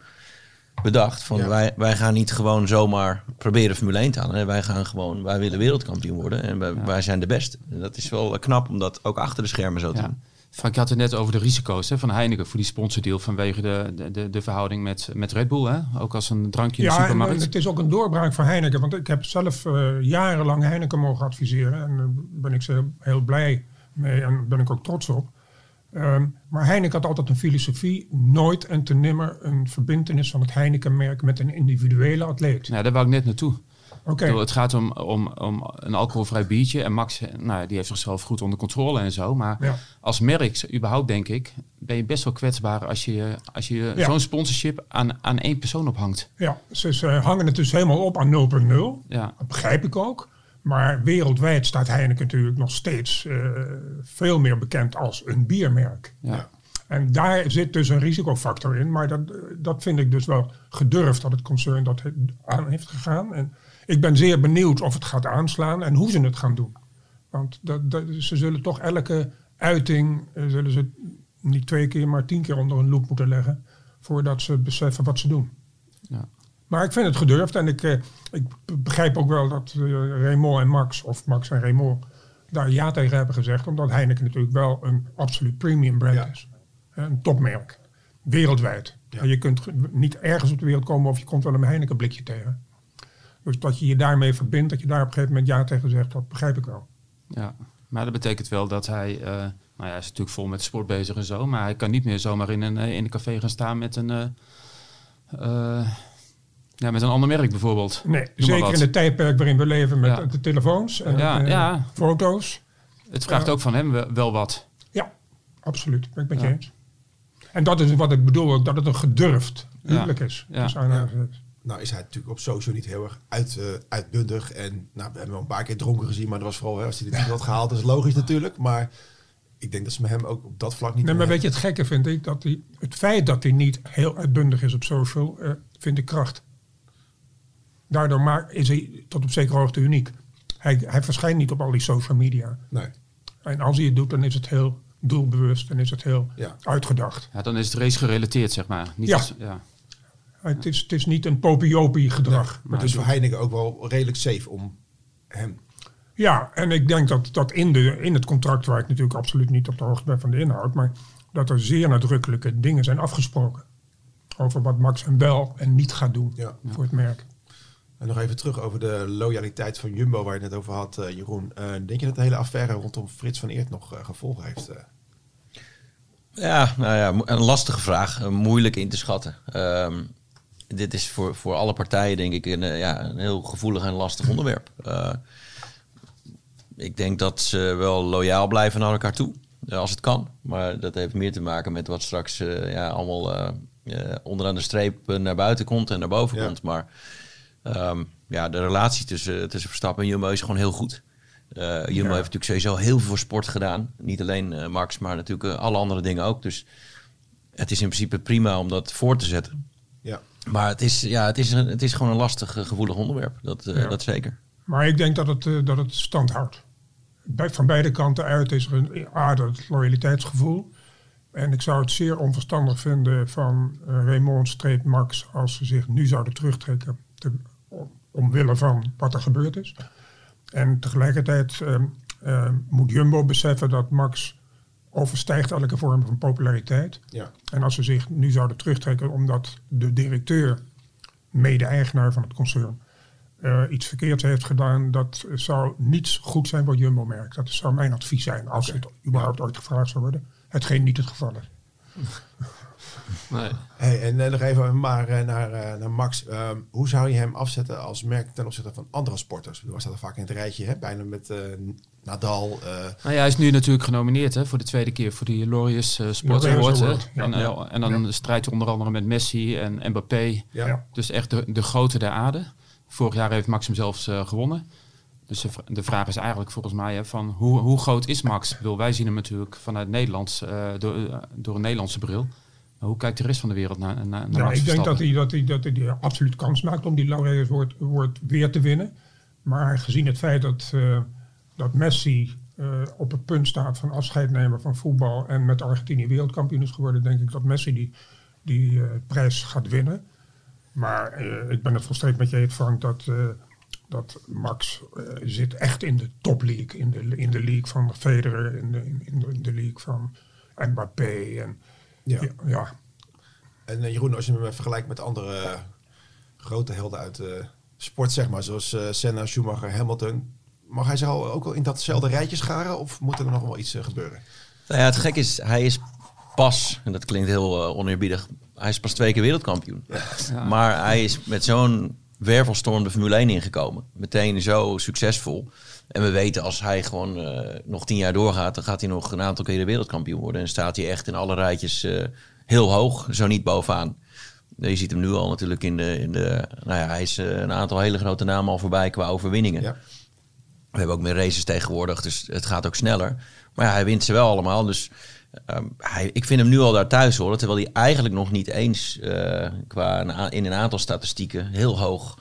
bedacht. Van Ja. wij, wij gaan niet gewoon zomaar proberen Formule 1 te halen. Wij gaan gewoon, wij willen wereldkampioen worden en wij, wij zijn de beste. En dat is wel knap om dat ook achter de schermen zo te Ja. doen. Frank, je had het net over de risico's hè, van Heineken voor die sponsordeal vanwege de, de, de, verhouding met, met Red Bull. Hè? Ook als een drankje in de Ja, supermarkt. het is ook een doorbraak voor Heineken. Want ik heb zelf eh, jarenlang Heineken mogen adviseren. En daar ben ik ze heel blij mee en ben ik ook trots op. Ehm, maar Heineken had altijd een filosofie. Nooit en te nimmer een verbindenis van het Heineken-merk met een individuele atleet. Ja, daar wou ik net naartoe. Het gaat om, om, om een alcoholvrij biertje. En Max, nou, die heeft zichzelf goed onder controle en zo. Maar Ja. als merk, überhaupt denk ik, ben je best wel kwetsbaar als je, als je Ja. zo'n sponsorship aan, aan één persoon ophangt. ja, ze, ze hangen het dus helemaal op aan 0.0. Ja, Dat begrijp ik ook. Maar wereldwijd staat Heineken natuurlijk nog steeds eh, veel meer bekend als een biermerk. ja. En daar zit dus een risicofactor in. Maar dat, dat vind ik dus wel gedurfd dat het concern dat aan heeft gegaan. En ik ben zeer benieuwd of het gaat aanslaan en hoe ze het gaan doen. Want dat, dat, ze zullen toch elke uiting, eh, zullen ze niet twee keer, maar tien keer onder een loep moeten leggen. Voordat ze beseffen wat ze doen. Ja. Maar ik vind het gedurfd en ik, eh, ik begrijp ook wel dat eh, Raymond en Max, of Max en Raymond, daar ja tegen hebben gezegd. Omdat Heineken natuurlijk wel een absoluut premium brand Ja. is. Een topmerk. Wereldwijd. Ja. Je kunt niet ergens op de wereld komen of je komt wel een Heineken blikje tegen. Dus dat je je daarmee verbindt, dat je daar op een gegeven moment ja tegen zegt, dat begrijp ik wel. Ja, maar dat betekent wel dat hij, eh, nou ja, hij is natuurlijk vol met sport bezig en zo, maar hij kan niet meer zomaar in een, eh, in een café gaan staan met een, eh, ja, met een ander merk bijvoorbeeld. Nee, Noem zeker in het tijdperk waarin we leven met Ja. de telefoons en Ja, ja. foto's. Het vraagt ook van hem wel, wat. Ja, absoluut. Ben ik met je eens. En dat is wat ik bedoel ook, dat het een gedurfd huwelijk is. Ja. Dus. Nou is hij natuurlijk op social niet heel erg uit, eh, uitbundig. En nou, we hebben hem een paar keer dronken gezien. Maar dat was vooral hè, als hij dit niet had gehaald. Dat is logisch natuurlijk. Maar ik denk dat ze met hem ook op dat vlak niet... Nee, maar weet je, het gekke vind ik, dat hij, het feit dat hij niet heel uitbundig is op social, eh, vind ik kracht. Daardoor maar is hij tot op zekere hoogte uniek. Hij, hij verschijnt niet op al die social media. Nee. En als hij het doet, dan is het heel doelbewust en is het heel Ja. uitgedacht. Ja, dan is het race gerelateerd, zeg maar. Niet Ja. als- ja. Het is, het is niet een popiopie gedrag. Maar het is voor Heineken ook wel redelijk safe om hem... Ja, en ik denk dat, dat in, de, in het contract, waar ik natuurlijk absoluut niet op de hoogte ben van de inhoud, maar dat er zeer nadrukkelijke dingen zijn afgesproken. Over wat Max en wel en niet gaat doen Ja. voor het merk. En nog even terug over de loyaliteit van Jumbo waar je het net over had, eh, Jeroen. Eh, denk je dat de hele affaire rondom Frits van Eert nog eh, gevolgen heeft? Ja, nou ja, een lastige vraag. Moeilijk in te schatten. Ehm, dit is voor, voor alle partijen denk ik een, eh, ja, een heel gevoelig en lastig onderwerp. Eh, ik denk dat ze wel loyaal blijven naar elkaar toe, eh, als het kan. Maar dat heeft meer te maken met wat straks ja, allemaal onderaan de streep naar buiten komt en naar boven Ja. komt. Maar ehm, ja, de relatie tussen, tussen Verstappen en Jumbo is gewoon heel goed. Jumbo heeft natuurlijk sowieso heel veel voor sport gedaan. Niet alleen Max, maar natuurlijk alle andere dingen ook. Dus het is in principe prima om dat voor te zetten. Ja. Maar het is, ja, het is, een, het is gewoon een lastig, eh, gevoelig onderwerp. Dat, eh, Ja. dat zeker. Maar ik denk dat het, eh, dat het stand houdt. Bij, van beide kanten uit is er een aardig loyaliteitsgevoel. En ik zou het zeer onverstandig vinden van Raymond streep Max als ze zich nu zouden terugtrekken te, om, omwille van wat er gebeurd is. En tegelijkertijd ehm, ehm, moet Jumbo beseffen dat Max overstijgt elke vorm van populariteit. Ja. En als ze zich nu zouden terugtrekken omdat de directeur, mede-eigenaar van het concern, eh, iets verkeerds heeft gedaan, dat zou niet goed zijn voor Jumbo-merk. Dat zou mijn advies zijn als het überhaupt ooit gevraagd zou worden. Hetgeen niet het geval is. Nee. Hey, en eh, nog even maar eh, naar, eh, naar Max. Ehm, hoe zou je hem afzetten als merk ten opzichte van andere sporters? Staat er vaak in het rijtje, hè? bijna met eh, Nadal. eh, Nou ja, hij is nu natuurlijk genomineerd hè, voor de tweede keer voor die Laureus eh Sports Award. ja. En, Ja. en dan strijdt hij onder andere met Messi en Mbappé. ja. Ja. Dus echt de, de grote der aarde. Vorig jaar heeft Max hem zelfs eh, gewonnen. Dus de, vra- de vraag is eigenlijk volgens mij hè, van hoe, hoe groot is Max? Ik bedoel, wij zien hem natuurlijk vanuit Nederlands, eh, door, door een Nederlandse bril. Maar hoe kijkt de rest van de wereld naar, naar, naar Ja, ik denk dat hij, dat, hij, dat hij absoluut kans maakt om die Laureus woord, woord weer te winnen. Maar gezien het feit dat eh, dat Messi eh, op het punt staat van afscheid nemen van voetbal en met Argentinië wereldkampioen is geworden, denk ik dat Messi die, die eh, prijs gaat winnen. Maar ik ben het volstrekt met je eens, Frank, dat, dat Max zit echt in de topleague. In de, in de league van Federer, in de, in de, in de league van Mbappé. En, Ja. ja. ja, En eh, Jeroen, als je hem vergelijkt met andere eh, grote helden uit de sport, zeg maar, zoals eh, Senna, Schumacher, Hamilton, mag hij zich al ook al in datzelfde rijtje scharen of moet er nog wel iets eh, gebeuren? Nou ja, het gek is, hij is pas, en dat klinkt heel eh, oneerbiedig, hij is pas twee keer wereldkampioen. Maar hij is met zo'n wervelstorm de Formule 1 ingekomen. Meteen zo succesvol. En we weten als hij gewoon eh, nog tien jaar doorgaat, dan gaat hij nog een aantal keren wereldkampioen worden. En staat hij echt in alle rijtjes eh, heel hoog, zo niet bovenaan. Je ziet hem nu al natuurlijk in de, in de nou ja, hij is eh, een aantal hele grote namen al voorbij qua overwinningen. Ja. We hebben ook meer races tegenwoordig, dus het gaat ook sneller. Maar ja, hij wint ze wel allemaal. Dus ehm, hij, ik vind hem nu al daar thuis horen. Terwijl hij eigenlijk nog niet eens qua een in een aantal statistieken heel hoog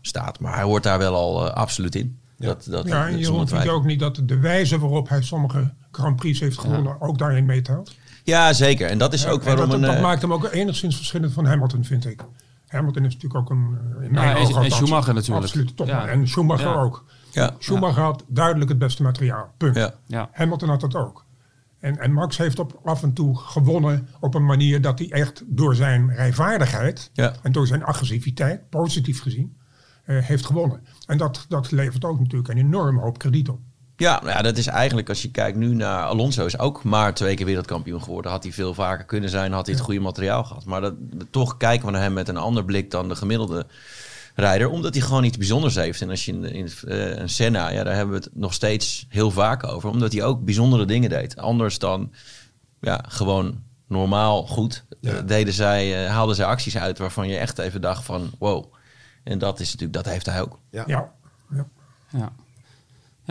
staat. Maar hij hoort daar wel al absoluut in. Ja. Dat, dat, ja, en dat je zonder vindt ook niet dat de wijze waarop hij sommige Grand Prix heeft gewonnen ook daarin meetelt. Ja, zeker. En dat is ook En waarom dat, een... dat eh, maakt hem ook enigszins verschillend van Hamilton, vind ik. Hamilton is natuurlijk ook een... eh, In Ja, mijn en- ogen en althans, Schumacher natuurlijk. Absoluut topman. Ja. En Schumacher Ja. ook. Ja. Schumacher had duidelijk het beste materiaal. Punt. Ja. Ja. Hamilton had dat ook. En, en Max heeft op, af en toe gewonnen op een manier dat hij echt door zijn rijvaardigheid Ja. en door zijn agressiviteit, positief gezien, heeft gewonnen. En dat, dat levert ook natuurlijk een enorme hoop krediet op. Ja, nou ja, dat is eigenlijk als je kijkt nu naar Alonso is ook maar twee keer wereldkampioen geworden. Had hij veel vaker kunnen zijn, had hij het goede materiaal gehad. Maar dat, toch kijken we naar hem met een ander blik dan de gemiddelde rijder, omdat hij gewoon iets bijzonders heeft. En als je in, in eh, een Senna, ja, daar hebben we het nog steeds heel vaak over, omdat hij ook bijzondere dingen deed. Anders dan ja, gewoon normaal goed Ja. eh, deden zij, eh, haalden zij acties uit waarvan je echt even dacht van wow. En dat is natuurlijk, dat heeft hij ook. Ja. Ja, ja. Ja.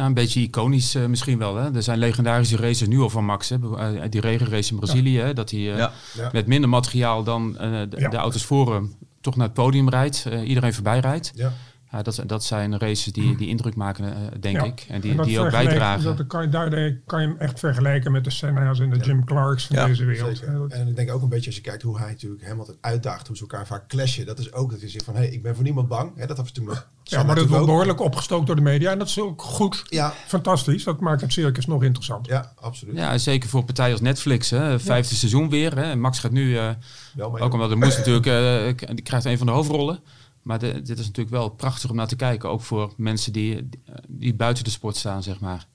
Een beetje iconisch eh, misschien wel. Hè? Er zijn legendarische races nu al van Max. Hè? Eh, die regenrace in Brazilië. Hè? Dat hij eh, Ja. Ja. met minder materiaal dan de, Ja. de auto's voor hem toch naar het podium rijdt. eh, iedereen voorbij rijdt. Ja. Dat, dat zijn races die, die indruk maken, eh, denk Ja. ik. En die, dat die ook bijdragen. Dat kan je, daar kan je hem echt vergelijken met de Senna's en de Jim Clarks van Ja, deze wereld. Zeker. En ik denk ook een beetje als je kijkt hoe hij natuurlijk Hamilton uitdaagt, hoe ze elkaar vaak clashen. Dat is ook dat hij zegt van, hé, hey, ik ben voor niemand bang. Hè, dat was toen nog. Ja, maar dat wordt behoorlijk opgestookt door de media. En dat is ook goed. Ja. Fantastisch. Dat maakt het circus nog interessant. Ja, absoluut. Ja, zeker voor partijen als Netflix. Hè? Vijfde seizoen weer. Hè? En Max gaat nu, eh, ook omdat de moest natuurlijk, eh, die krijgt een van de hoofdrollen. Maar de- dit is natuurlijk wel prachtig om naar te kijken. Ook voor mensen die, die buiten de sport staan, zeg maar.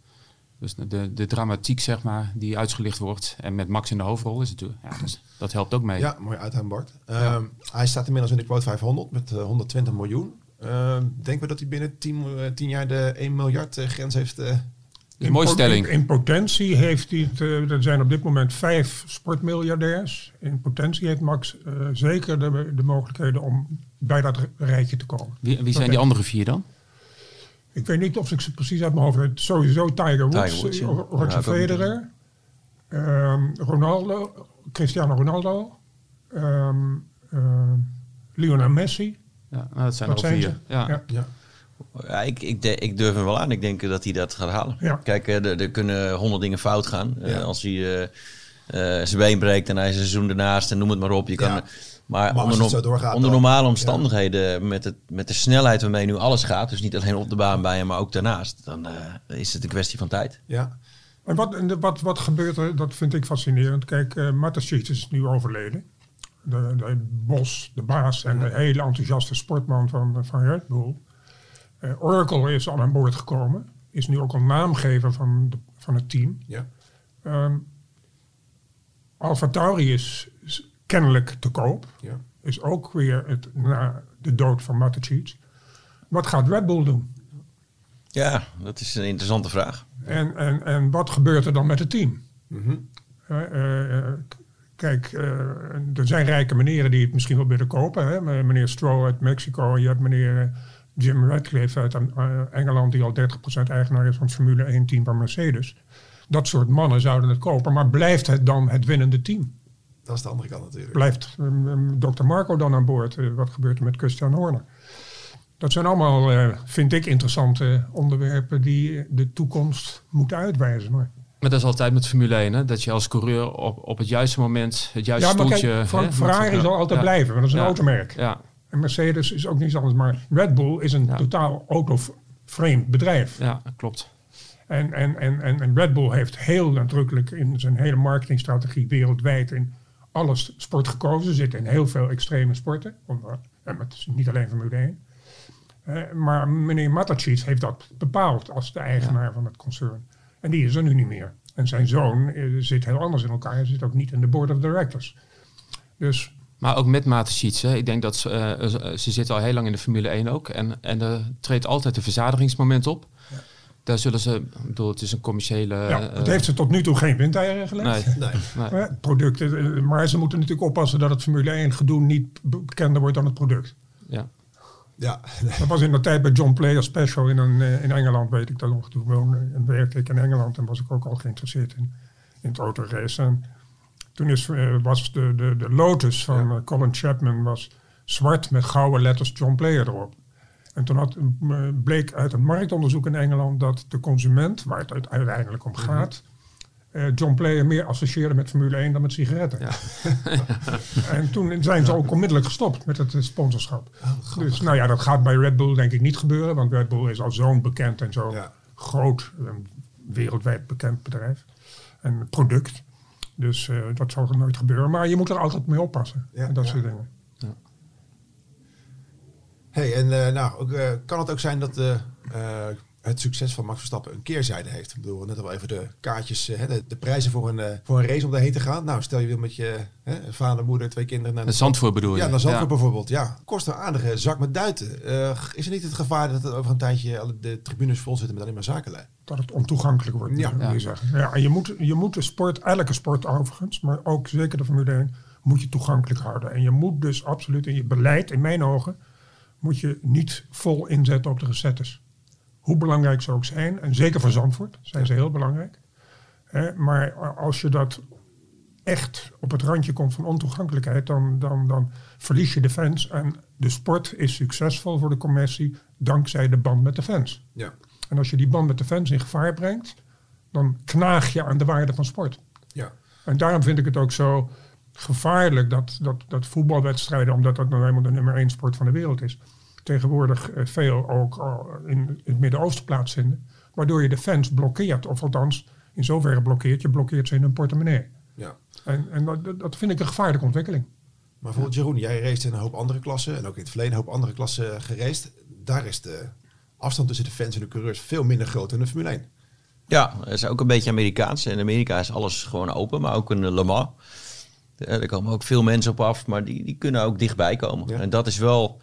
Dus de, de dramatiek, zeg maar, die uitgelicht wordt. En met Max in de hoofdrol is natuurlijk, ja, dus, dat helpt ook mee. Ja, mooi uithangbord. Ehm Hij staat inmiddels in de quote 500 met eh, 120 miljoen. Ehm denken we dat hij binnen 10, eh, 10 jaar de 1 miljard eh, grens heeft? Is een mooie po- stelling. In, in potentie heeft hij het, eh, er zijn op dit moment vijf sportmiljardairs. In potentie heeft Max eh, zeker de, de mogelijkheden om bij dat rijtje te komen. Wie, wie zijn die andere vier dan? Ik weet niet of ik ze precies uit mijn hoofd weet. Sowieso Tiger Woods, Tiger Woods, ja. eh, Roger Ja. Federer, ehm, Ronaldo, Cristiano Ronaldo, ehm, ehm, Lionel Messi. Ja, nou, dat zijn Dat er al zijn vier. ze. Ja. Ja. Ja. Ik, ik, ik durf hem wel aan. Ik denk dat hij dat gaat halen. Ja. Kijk, er, er kunnen honderd dingen fout gaan. Eh, als hij eh, eh, zijn been breekt en hij is een seizoen ernaast en noem het maar op. Je kan, Ja. Maar, onder, no- doorgaat normale omstandigheden, met, het, met de snelheid waarmee nu alles gaat, dus niet alleen op de baan bij hem, maar ook daarnaast, dan is het een kwestie van tijd. ja. En wat, wat, wat gebeurt er, dat vind ik fascinerend. Kijk, eh Mateschitz is nu overleden. De, de Bos, de baas en de hele enthousiaste sportman van, van Red Bull. Eh, Oracle is al aan boord gekomen. Is nu ook al naamgever van, de, van het team. ja. Ehm Alfa Tauri is, is kennelijk te koop. ja. Is ook weer het, na de dood van Mateschitz. Wat gaat Red Bull doen? Ja, dat is een interessante vraag. En, en, en wat gebeurt er dan met het team? Mhm. Eh, eh, eh, kijk, eh, er zijn rijke meneren die het misschien wel willen kopen. Hè? Meneer Stroll uit Mexico. Je hebt meneer Jim Radcliffe uit eh, Engeland... die al 30% eigenaar is van het Formule 1 team van Mercedes. Dat soort mannen zouden het kopen. Maar blijft het dan het winnende team? Dat is de andere kant natuurlijk. Blijft um, um, Dr. Marco dan aan boord? Eh, wat gebeurt er met Christian Horner? Dat zijn allemaal, eh, vind ik, interessante onderwerpen die de toekomst moeten uitwijzen. Hoor. Maar dat is altijd met Formule 1, hè? dat je als coureur op, op het juiste moment het juiste Ja, maar stoeltje... kijk, Ferrari zal altijd ja. blijven, want dat is een Ja. automerk. Ja, En Mercedes is ook niets anders, maar Red Bull is een Ja. totaal auto-frame bedrijf. ja, klopt. En, en, en, en, en Red Bull heeft heel nadrukkelijk in zijn hele marketingstrategie wereldwijd in alle s- sport gekozen. Ze zitten in heel veel extreme sporten. Onder, en met, niet alleen Formule 1. Eh, maar meneer Matacic heeft dat bepaald als de eigenaar van het concern. En die is er nu niet meer. En zijn zoon eh, zit heel anders in elkaar. Hij zit ook niet in de board of directors. Dus Maar ook met Mateschitz. Ik denk dat ze, eh, ze, zitten al heel lang in de Formule 1 ook. En, en er treedt altijd een verzadigingsmoment op. Daar zullen ze, ik bedoel, het is een commerciële... ja, eh, het heeft ze tot nu toe geen windeieren gelegd. Nee, Nee. nee. Eh, producten, maar ze moeten natuurlijk oppassen dat het Formule 1 gedoe niet bekender wordt dan het product. Ja. Ja, Dat was in de tijd bij John Player Special in, een, in Engeland, weet ik dat nog. Toen woonde en werkte ik in Engeland en was ik ook al geïnteresseerd in, in het autorace. En toen is, eh, was de, de, de Lotus van eh, Colin Chapman was zwart met gouden letters John Player erop. En toen had, eh, bleek uit een marktonderzoek in Engeland dat de consument, waar het uite- uiteindelijk om gaat, eh, John Player meer associeerde met Formule 1 dan met sigaretten. en toen zijn ze ook onmiddellijk gestopt met het sponsorschap. dus nou ja, dat gaat bij Red Bull denk ik niet gebeuren, want Red Bull is al zo'n bekend en zo Ja. groot, een wereldwijd bekend bedrijf en product. Dus eh, dat zal er nooit gebeuren. Maar je moet er altijd mee oppassen. Ja, en dat ja. soort dingen. Hey, en eh, nou, ook, eh, kan het ook zijn dat eh, het succes van Max Verstappen een keerzijde heeft? Ik bedoel, net al even de kaartjes, eh, hè, de, de prijzen voor een, eh, voor een race om daarheen te gaan. Nou, stel je wil met je hè, vader, moeder, twee kinderen naar De Zandvoort bedoel je? Ja, naar Zandvoort bijvoorbeeld. Ja, kost een aardige zak met duiten. Eh, is er niet het gevaar dat het over een tijdje alle de tribunes vol zitten met alleen maar zakenlui? Dat het ontoegankelijk wordt. Ja. moet je zeggen. Ja, en je moet, je moet de sport, elke sport overigens, maar ook zeker de Formule 1, moet je toegankelijk houden. En je moet dus absoluut in je beleid, in mijn ogen, moet je niet vol inzetten op de recettes. Hoe belangrijk ze ook zijn, en zeker voor Zandvoort zijn ze heel belangrijk. Hè, maar als je dat echt op het randje komt van ontoegankelijkheid, dan, dan, dan verlies je de fans. En de sport is succesvol voor de commercie dankzij de band met de fans. Ja. En als je die band met de fans in gevaar brengt, dan knaag je aan de waarde van sport. Ja. En daarom vind ik het ook zo gevaarlijk dat, dat, dat voetbalwedstrijden, omdat dat nou helemaal de nummer één sport van de wereld is, tegenwoordig eh, veel ook al in het Midden-Oosten plaatsvinden. Waardoor je de fans blokkeert, of althans in zoverre blokkeert, je blokkeert ze in hun portemonnee. ja. En, en dat, dat vind ik een gevaarlijke ontwikkeling. Maar bijvoorbeeld Jeroen, jij race in een hoop andere klassen en ook in het verleden een hoop andere klassen geraced. Daar is de afstand tussen de fans en de coureurs veel minder groot dan de Formule 1. Ja, dat is ook een beetje Amerikaans. In Amerika is alles gewoon open, maar ook in Le Mans. Eh, Er komen ook veel mensen op af, maar die, die kunnen ook dichtbij komen. Ja. En dat is wel,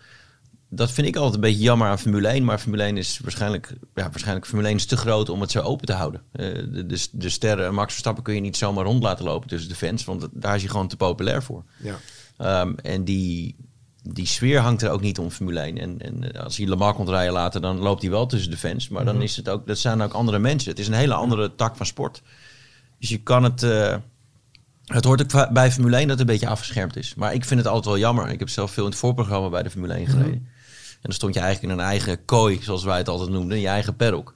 dat vind ik altijd een beetje jammer aan Formule 1. Maar Formule 1 is waarschijnlijk, ja, waarschijnlijk Formule 1 is te groot om het zo open te houden. Eh, de, de, de sterren, Max Verstappen kun je niet zomaar rond laten lopen tussen de fans, want daar is hij gewoon te populair voor. Ja. Ehm, en die, die sfeer hangt er ook niet om Formule 1. En, en als hij Le Mans komt rijden later, dan loopt hij wel tussen de fans. Maar dan is het ook, dat zijn ook andere mensen. Het is een hele andere tak van sport. Dus je kan het... eh, het hoort ook bij Formule 1 dat het een beetje afgeschermd is. Maar ik vind het altijd wel jammer. Ik heb zelf veel in het voorprogramma bij de Formule 1 gereden. En dan stond je eigenlijk in een eigen kooi, zoals wij het altijd noemden. In je eigen paddock.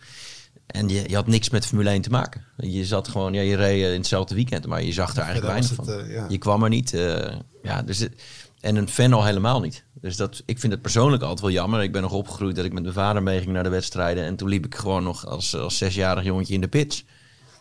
En je, je had niks met Formule 1 te maken. Je zat gewoon, ja, je reed eh, in hetzelfde weekend, maar je zag er eigenlijk weinig het, van. eh, ja. Je kwam er niet. eh, ja, dus het- en een fan al helemaal niet. Dus dat, ik vind het persoonlijk altijd wel jammer. Ik ben nog opgegroeid dat ik met mijn vader meeging naar de wedstrijden. En toen liep ik gewoon nog als, als zesjarig jongetje in de pits.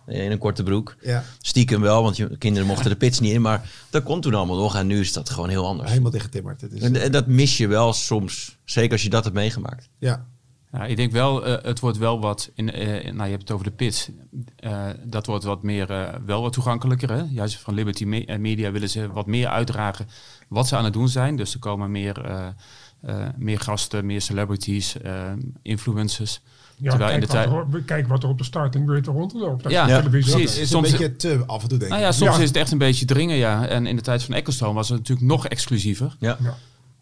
In een korte broek. Ja. Stiekem wel, want je, kinderen mochten de pits niet in. Maar dat kon toen allemaal nog. En nu is dat gewoon heel anders. Helemaal dichtgetimmerd. Het is, En, en dat mis je wel soms. Zeker als je dat hebt meegemaakt. ja. Ja, ik denk wel, eh, het wordt wel wat, in, eh, nou je hebt het over de pits, Eh, dat wordt wat meer, eh, wel wat toegankelijker. Hè? Juist van Liberty Me- Media willen ze wat meer uitdragen wat ze aan het doen zijn. Dus er komen meer, eh, eh, meer gasten, meer celebrities, influencers. Ja, Terwijl in kijk, de tijd... wat er, kijk wat er op de starting grid rondloopt. Ja, is televisie. precies. Het is Soms- een beetje te af en toe denk ik. Nou ja, soms Ja. is het echt een beetje dringen, ja. En in de tijd van Ecclestone was het natuurlijk nog exclusiever. Ja. Ja.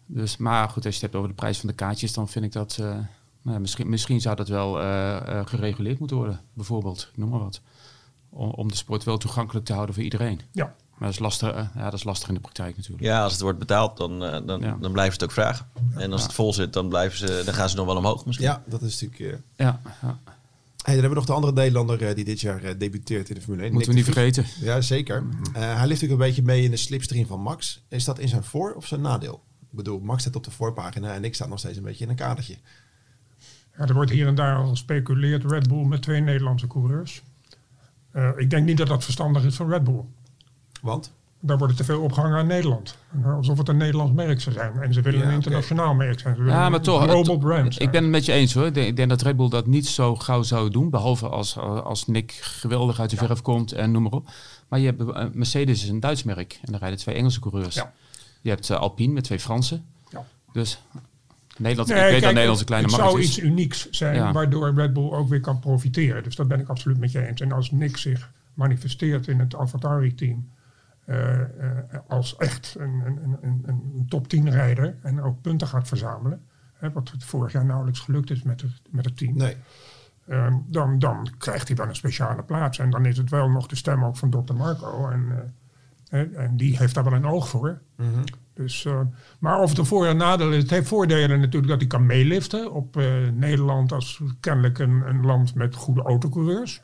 Dus, maar goed, als je het hebt over de prijs van de kaartjes, dan vind ik dat... eh, nou, ja, misschien, misschien zou dat wel eh, eh, gereguleerd moeten worden, bijvoorbeeld. Noem maar wat. Om, om de sport wel toegankelijk te houden voor iedereen. Ja. Maar dat is lastig, eh, ja, dat is lastig in de praktijk natuurlijk. Ja, als het wordt betaald, dan, eh, dan, Ja. dan blijft het ook vragen. En als het vol zit, dan, blijven ze, dan gaan ze nog wel omhoog misschien. Ja, dat is natuurlijk... eh, Ja, ja. Hey, dan hebben we nog de andere Nederlander eh, die dit jaar eh, debuteert in de Formule 1. moeten we niet vergeten. Ja, zeker. Eh, hij ligt natuurlijk een beetje mee in de slipstream van Max. Is dat in zijn voor- of zijn nadeel? Ik bedoel, Max staat op de voorpagina en ik sta nog steeds een beetje in een kadertje. Ja, er wordt hier en daar al gespeculeerd. Red Bull met twee Nederlandse coureurs. Eh, ik denk niet dat dat verstandig is van Red Bull. Want? Daar wordt het te veel opgehangen aan Nederland. Alsof het een Nederlands merk zou zijn. En ze willen Ja, een internationaal merk zijn. Ze Ja, maar toch. Global het- brand ik ben het met je eens hoor. Ik denk, dat Red Bull dat niet zo gauw zou doen. Behalve als, als Nick geweldig uit de verf komt en noem maar op. Maar je hebt eh, Mercedes is een Duits merk. En daar rijden twee Engelse coureurs. Ja. Je hebt eh, Alpine met twee Fransen. Ja. Dus Nederland, Nee, ik weet kijk, dat Nederland een het- kleine het markt zou is. iets unieks zijn Ja. waardoor Red Bull ook weer kan profiteren. Dus dat ben ik absoluut met je eens. En als Nick zich manifesteert in het AlphaTauri-team eh, eh, als echt een, een, een, een top 10 rijder en ook punten gaat verzamelen, hè, wat het vorig jaar nauwelijks gelukt is met het, met het team, Nee. Ehm, dan, dan krijgt hij wel een speciale plaats. En dan is het wel nog de stem ook van Dr. Marco. En, eh, en die heeft daar wel een oog voor. Mhm. Dus, eh, maar of het een voor- en nadeel is, het heeft voordelen natuurlijk dat hij kan meeliften op eh, Nederland als kennelijk een, een land met goede autocoureurs.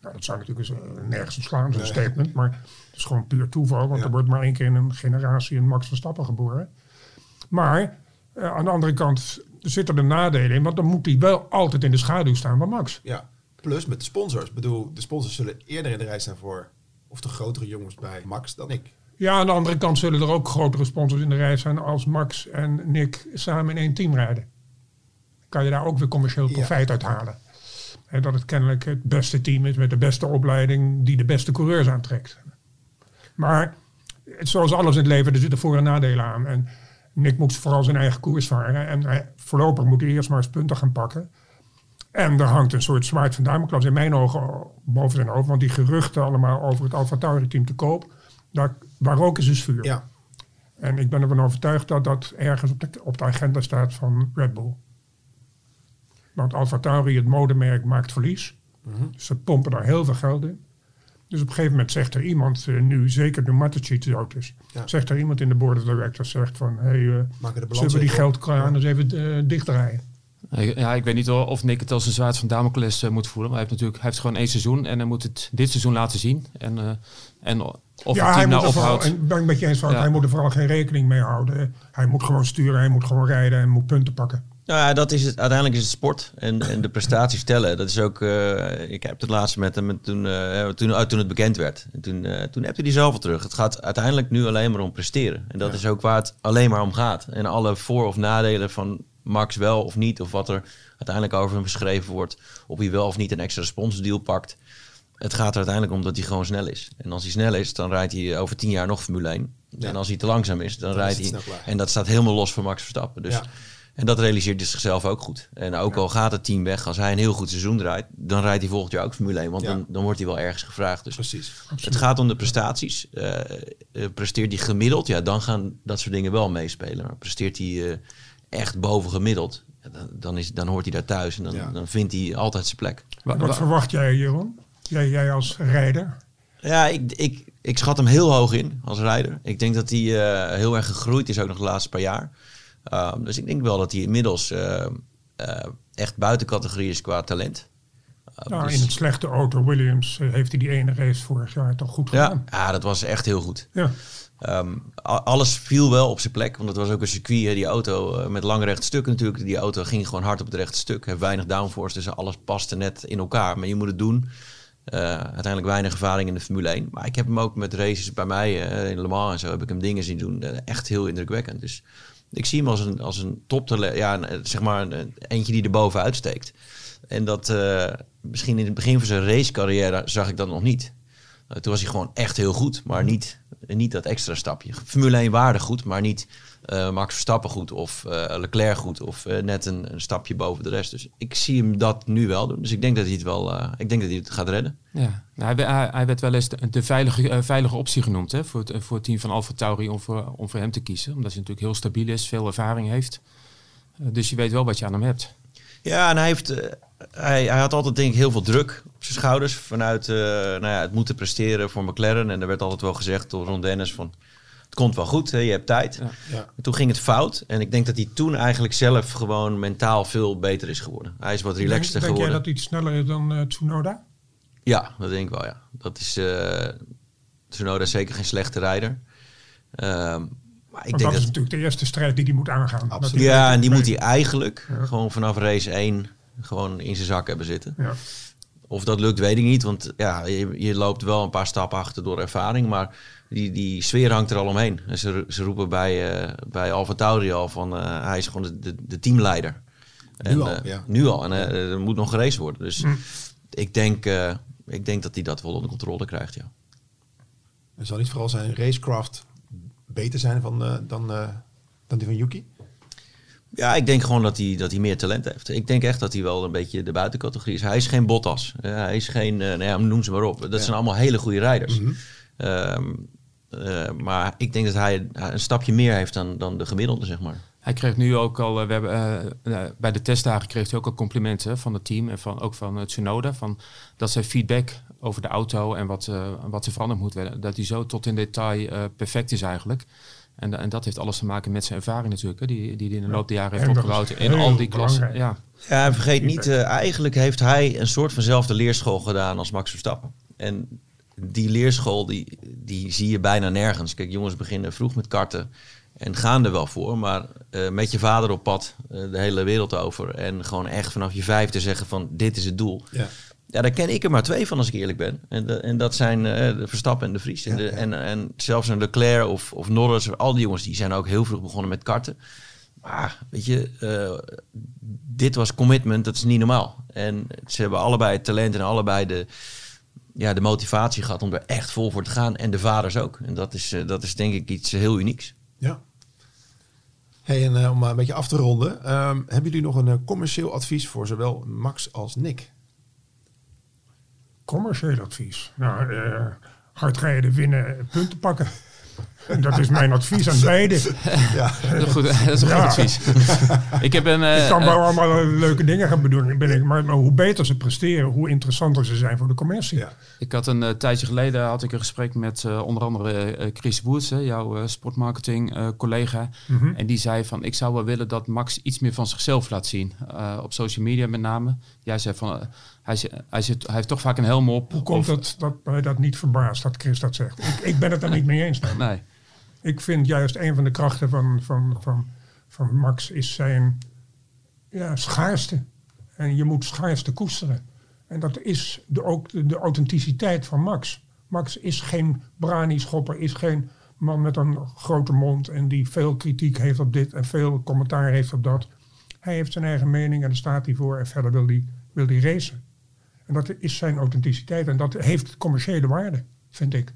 Nou, dat zou natuurlijk eens, eh, nergens slaan, zo'n statement, maar het is gewoon puur toeval, want Ja. er wordt maar één keer in een generatie een Max Verstappen geboren. Maar eh, aan de andere kant zitten er nadelen in, want dan moet hij wel altijd in de schaduw staan van Max. Ja. Plus met de sponsors. Ik bedoel, de sponsors zullen eerder in de rij staan voor... of de grotere jongens bij Max dan ik. Ja, aan de andere kant zullen er ook grotere sponsors in de rij zijn als Max en Nick samen in één team rijden. Kan je daar ook weer commercieel Ja. profijt uit halen. En dat het kennelijk het beste team is met de beste opleiding die de beste coureurs aantrekt. Maar het- zoals alles in het leven, er zitten voor- en nadelen aan. En Nick moet vooral zijn eigen koers varen. En hij, voorlopig moet hij eerst maar eens punten gaan pakken. En er hangt een soort zwaard van Damocles in mijn ogen boven zijn hoofd. Want die geruchten allemaal over het Alfa Tauri team te koop. Daar, waar rook is, is vuur. Ja. En ik ben ervan overtuigd dat dat ergens op de, op de agenda staat van Red Bull. Want Alfa Tauri, het modemerk, maakt verlies. Ze pompen daar heel veel geld in. Dus op een gegeven moment zegt er iemand, eh, nu zeker de Mateschitz dood is, Ja. zegt er iemand in de board of directors, zegt van, hé, hey, Maken de balans zullen we die even op. geldkraan eens even eh, dichtdraaien? Ik- Ja, ik weet niet of Nick het als een zwaard van Damocles moet voelen. Maar hij heeft natuurlijk hij heeft gewoon één seizoen. En hij moet het dit seizoen laten zien. En, eh, en of het ja, hij team moet nou ophoudt. en ben ik met je eens, Frank, Ja. hij moet er vooral geen rekening mee houden. Hij moet gewoon sturen, hij moet gewoon rijden en moet punten pakken. Nou ja, dat is het. Uiteindelijk is het sport. En, en de prestaties tellen. Dat is ook. eh, ik heb het laatst met hem toen, eh, toen, uh, toen het bekend werd. En toen, toen heb hij zelf al terug. Het gaat uiteindelijk nu alleen maar om presteren. En dat Ja. is ook waar het alleen maar om gaat. En alle voor- of nadelen van Max wel of niet. Of wat er uiteindelijk over hem geschreven wordt. Of hij wel of niet een extra sponsordeal pakt. Het gaat er uiteindelijk om dat hij gewoon snel is. En als hij snel is, dan rijdt hij over tien jaar nog Formule 1. Ja. En als hij te langzaam is, dan, rijdt hij. En dat staat helemaal los van Max Verstappen. Dus Ja. En dat realiseert hij zichzelf ook goed. En ook al gaat het team weg, als hij een heel goed seizoen draait, dan rijdt hij volgend jaar ook Formule 1. Want Ja. dan, dan wordt hij wel ergens gevraagd. Dus Precies. het gaat om de prestaties. Eh, eh, presteert hij gemiddeld, ja, dan gaan dat soort dingen wel meespelen. Maar presteert hij eh, echt boven gemiddeld, ja, dan, dan, is, dan hoort hij daar thuis. En dan, Ja. dan vindt hij altijd zijn plek. Wa- Wat wa- verwacht jij, Jeroen? Jij, jij als rijder? Ja, ik, ik, ik schat hem heel hoog in als rijder. Ik denk dat hij eh, heel erg gegroeid is, ook nog de laatste paar jaar. Um, dus ik denk wel dat hij inmiddels uh, uh, echt buiten categorie is qua talent. Nou, dus, in het slechte auto Williams uh, heeft hij die ene race vorig jaar toch goed gedaan. Ja, dat was echt heel goed. Ja. Um, alles viel wel op zijn plek, want het was ook een circuit, hè, die auto uh, met lang recht stuk natuurlijk. Die auto ging gewoon hard op het rechte stuk, heeft weinig downforce, dus alles paste net in elkaar. Maar je moet het doen. Uh, uiteindelijk weinig ervaring in de Formule 1. Maar ik heb hem ook met races bij mij uh, in Le Mans en zo heb ik hem dingen zien doen. Uh, echt heel indrukwekkend. Dus ik zie hem als een, als een. Ja, zeg maar een, eentje die er bovenuit steekt. En dat uh, misschien in het begin van zijn racecarrière zag ik dat nog niet. Uh, toen was hij gewoon echt heel goed, maar niet, niet dat extra stapje. Formule 1 waarde goed, maar niet uh, Max Verstappen goed of uh, Leclerc goed of uh, net een, een, stapje boven de rest. Dus ik zie hem dat nu wel doen. Dus ik denk dat hij het wel, ik denk dat hij het gaat redden. Ja, nou, hij, hij, werd wel eens de, de veilige, veilige optie genoemd hè, voor, het, voor het team van Alfa Tauri om voor, om voor hem te kiezen. Omdat hij natuurlijk heel stabiel is, veel ervaring heeft. Dus je weet wel wat je aan hem hebt. Ja, en hij, heeft, hij, hij had altijd denk ik heel veel druk op zijn schouders vanuit nou ja, het moeten presteren voor McLaren. En er werd altijd wel gezegd door Ron Dennis van het komt wel goed, hè, je hebt tijd. Ja. Ja. En Toen ging het fout. En ik denk dat hij toen eigenlijk zelf gewoon mentaal veel beter is geworden. Hij is wat relaxter denk, denk jij geworden. dat hij iets sneller is dan eh, Tsunoda? Ja, dat denk ik wel, ja. Dat is... eh Tsunoda is zeker geen slechte rijder. Ehm, maar ik Want denk dat dat... is natuurlijk de eerste strijd die hij moet aangaan. Absoluut. Ja, en die moet hij eigenlijk Ja. gewoon vanaf race 1 gewoon in zijn zak hebben zitten. Ja. Of dat lukt, weet ik niet. Want ja, je, je loopt wel een paar stappen achter door ervaring. Maar die, die sfeer hangt er al omheen. En ze, ze roepen bij, eh bij Alfa Tauri al van eh, hij is gewoon de, de, de teamleider. Nu al, eh, ja. Nu al. En er moet nog geraced worden. Dus Hm. ik, denk, eh, ik denk dat hij dat wel onder controle krijgt, ja. En zal niet vooral zijn racecraft beter zijn van, eh, dan, eh, dan die van Yuki? Ja, ik denk gewoon dat hij, dat hij meer talent heeft. Ik denk echt dat hij wel een beetje de buitencategorie is. Hij is geen Bottas. Eh, hij is geen, eh, nou ja, noem ze maar op. Dat zijn allemaal hele goede rijders. Mhm. Ehm, eh, maar ik denk dat hij een stapje meer heeft dan, dan de gemiddelde, zeg maar. Hij kreeg nu ook al, we hebben, bij de testdagen kreeg hij ook al complimenten van het team en van, ook van het Tsunoda. Van, dat zijn feedback over de auto en wat, eh, wat er veranderd moet worden. Dat hij zo tot in detail perfect is eigenlijk. En, en dat heeft alles te maken met zijn ervaring natuurlijk, hè, die, die hij in de loop der jaren heeft opgebouwd is in al die klassen. Ja, Ja, en vergeet niet, eh, eigenlijk heeft hij een soort vanzelfde leerschool gedaan als Max Verstappen. En die leerschool, die, die zie je bijna nergens. Kijk, jongens beginnen vroeg met karten en gaan er wel voor. Maar eh, met je vader op pad eh, de hele wereld over. En gewoon echt vanaf je vijfde zeggen van dit is het doel. Ja. Ja, daar ken ik er maar twee van als ik eerlijk ben. En, de- en dat zijn eh, de Verstappen en de Vries. En, de, ja. en, en zelfs een Leclerc of, of Norris, al die jongens, die zijn ook heel vroeg begonnen met karten. Maar weet je, eh, dit was commitment, dat is niet normaal. En ze hebben allebei het talent en allebei de, ja, de motivatie gehad om er echt vol voor te gaan. En de vaders ook. En dat is, eh, dat is denk ik iets heel unieks. Ja. Hey, en om maar een beetje af te ronden. ehm, hebben jullie nog een commercieel advies voor zowel Max als Nick? Commercieel advies. Nou, eh, hard rijden, winnen, punten pakken. En dat is mijn advies aan beide. Ja. dat is een goed, dat is een goed Ja. advies. ik heb een... eh, Ik kan eh, wel allemaal leuke dingen gaan bedoelen. Ben ik, maar, maar hoe beter ze presteren, hoe interessanter ze zijn voor de commercie. Ja. Ik had een eh, tijdje geleden had ik een gesprek met eh, onder andere eh, Chris hè, jouw eh, sportmarketing eh, collega. Mhm. En die zei van ik zou wel willen dat Max iets meer van zichzelf laat zien. Eh, op social media met name. Jij zei van eh, hij, hij, zit, hij heeft toch vaak een helm op. Hoe komt Of- het dat mij dat niet verbaast dat Chris dat zegt? Ik, ik ben het er niet mee eens. Nee. Ik vind juist een van de krachten van, van, van, van Max is zijn ja, schaarste. En je moet schaarste koesteren. En dat is de, ook de, de authenticiteit van Max. Max is geen brani-schopper, is geen man met een grote mond en die veel kritiek heeft op dit en veel commentaar heeft op dat. Hij heeft zijn eigen mening en daar staat hij voor en verder wil hij, wil hij racen. En dat is zijn authenticiteit en dat heeft commerciële waarde, vind ik.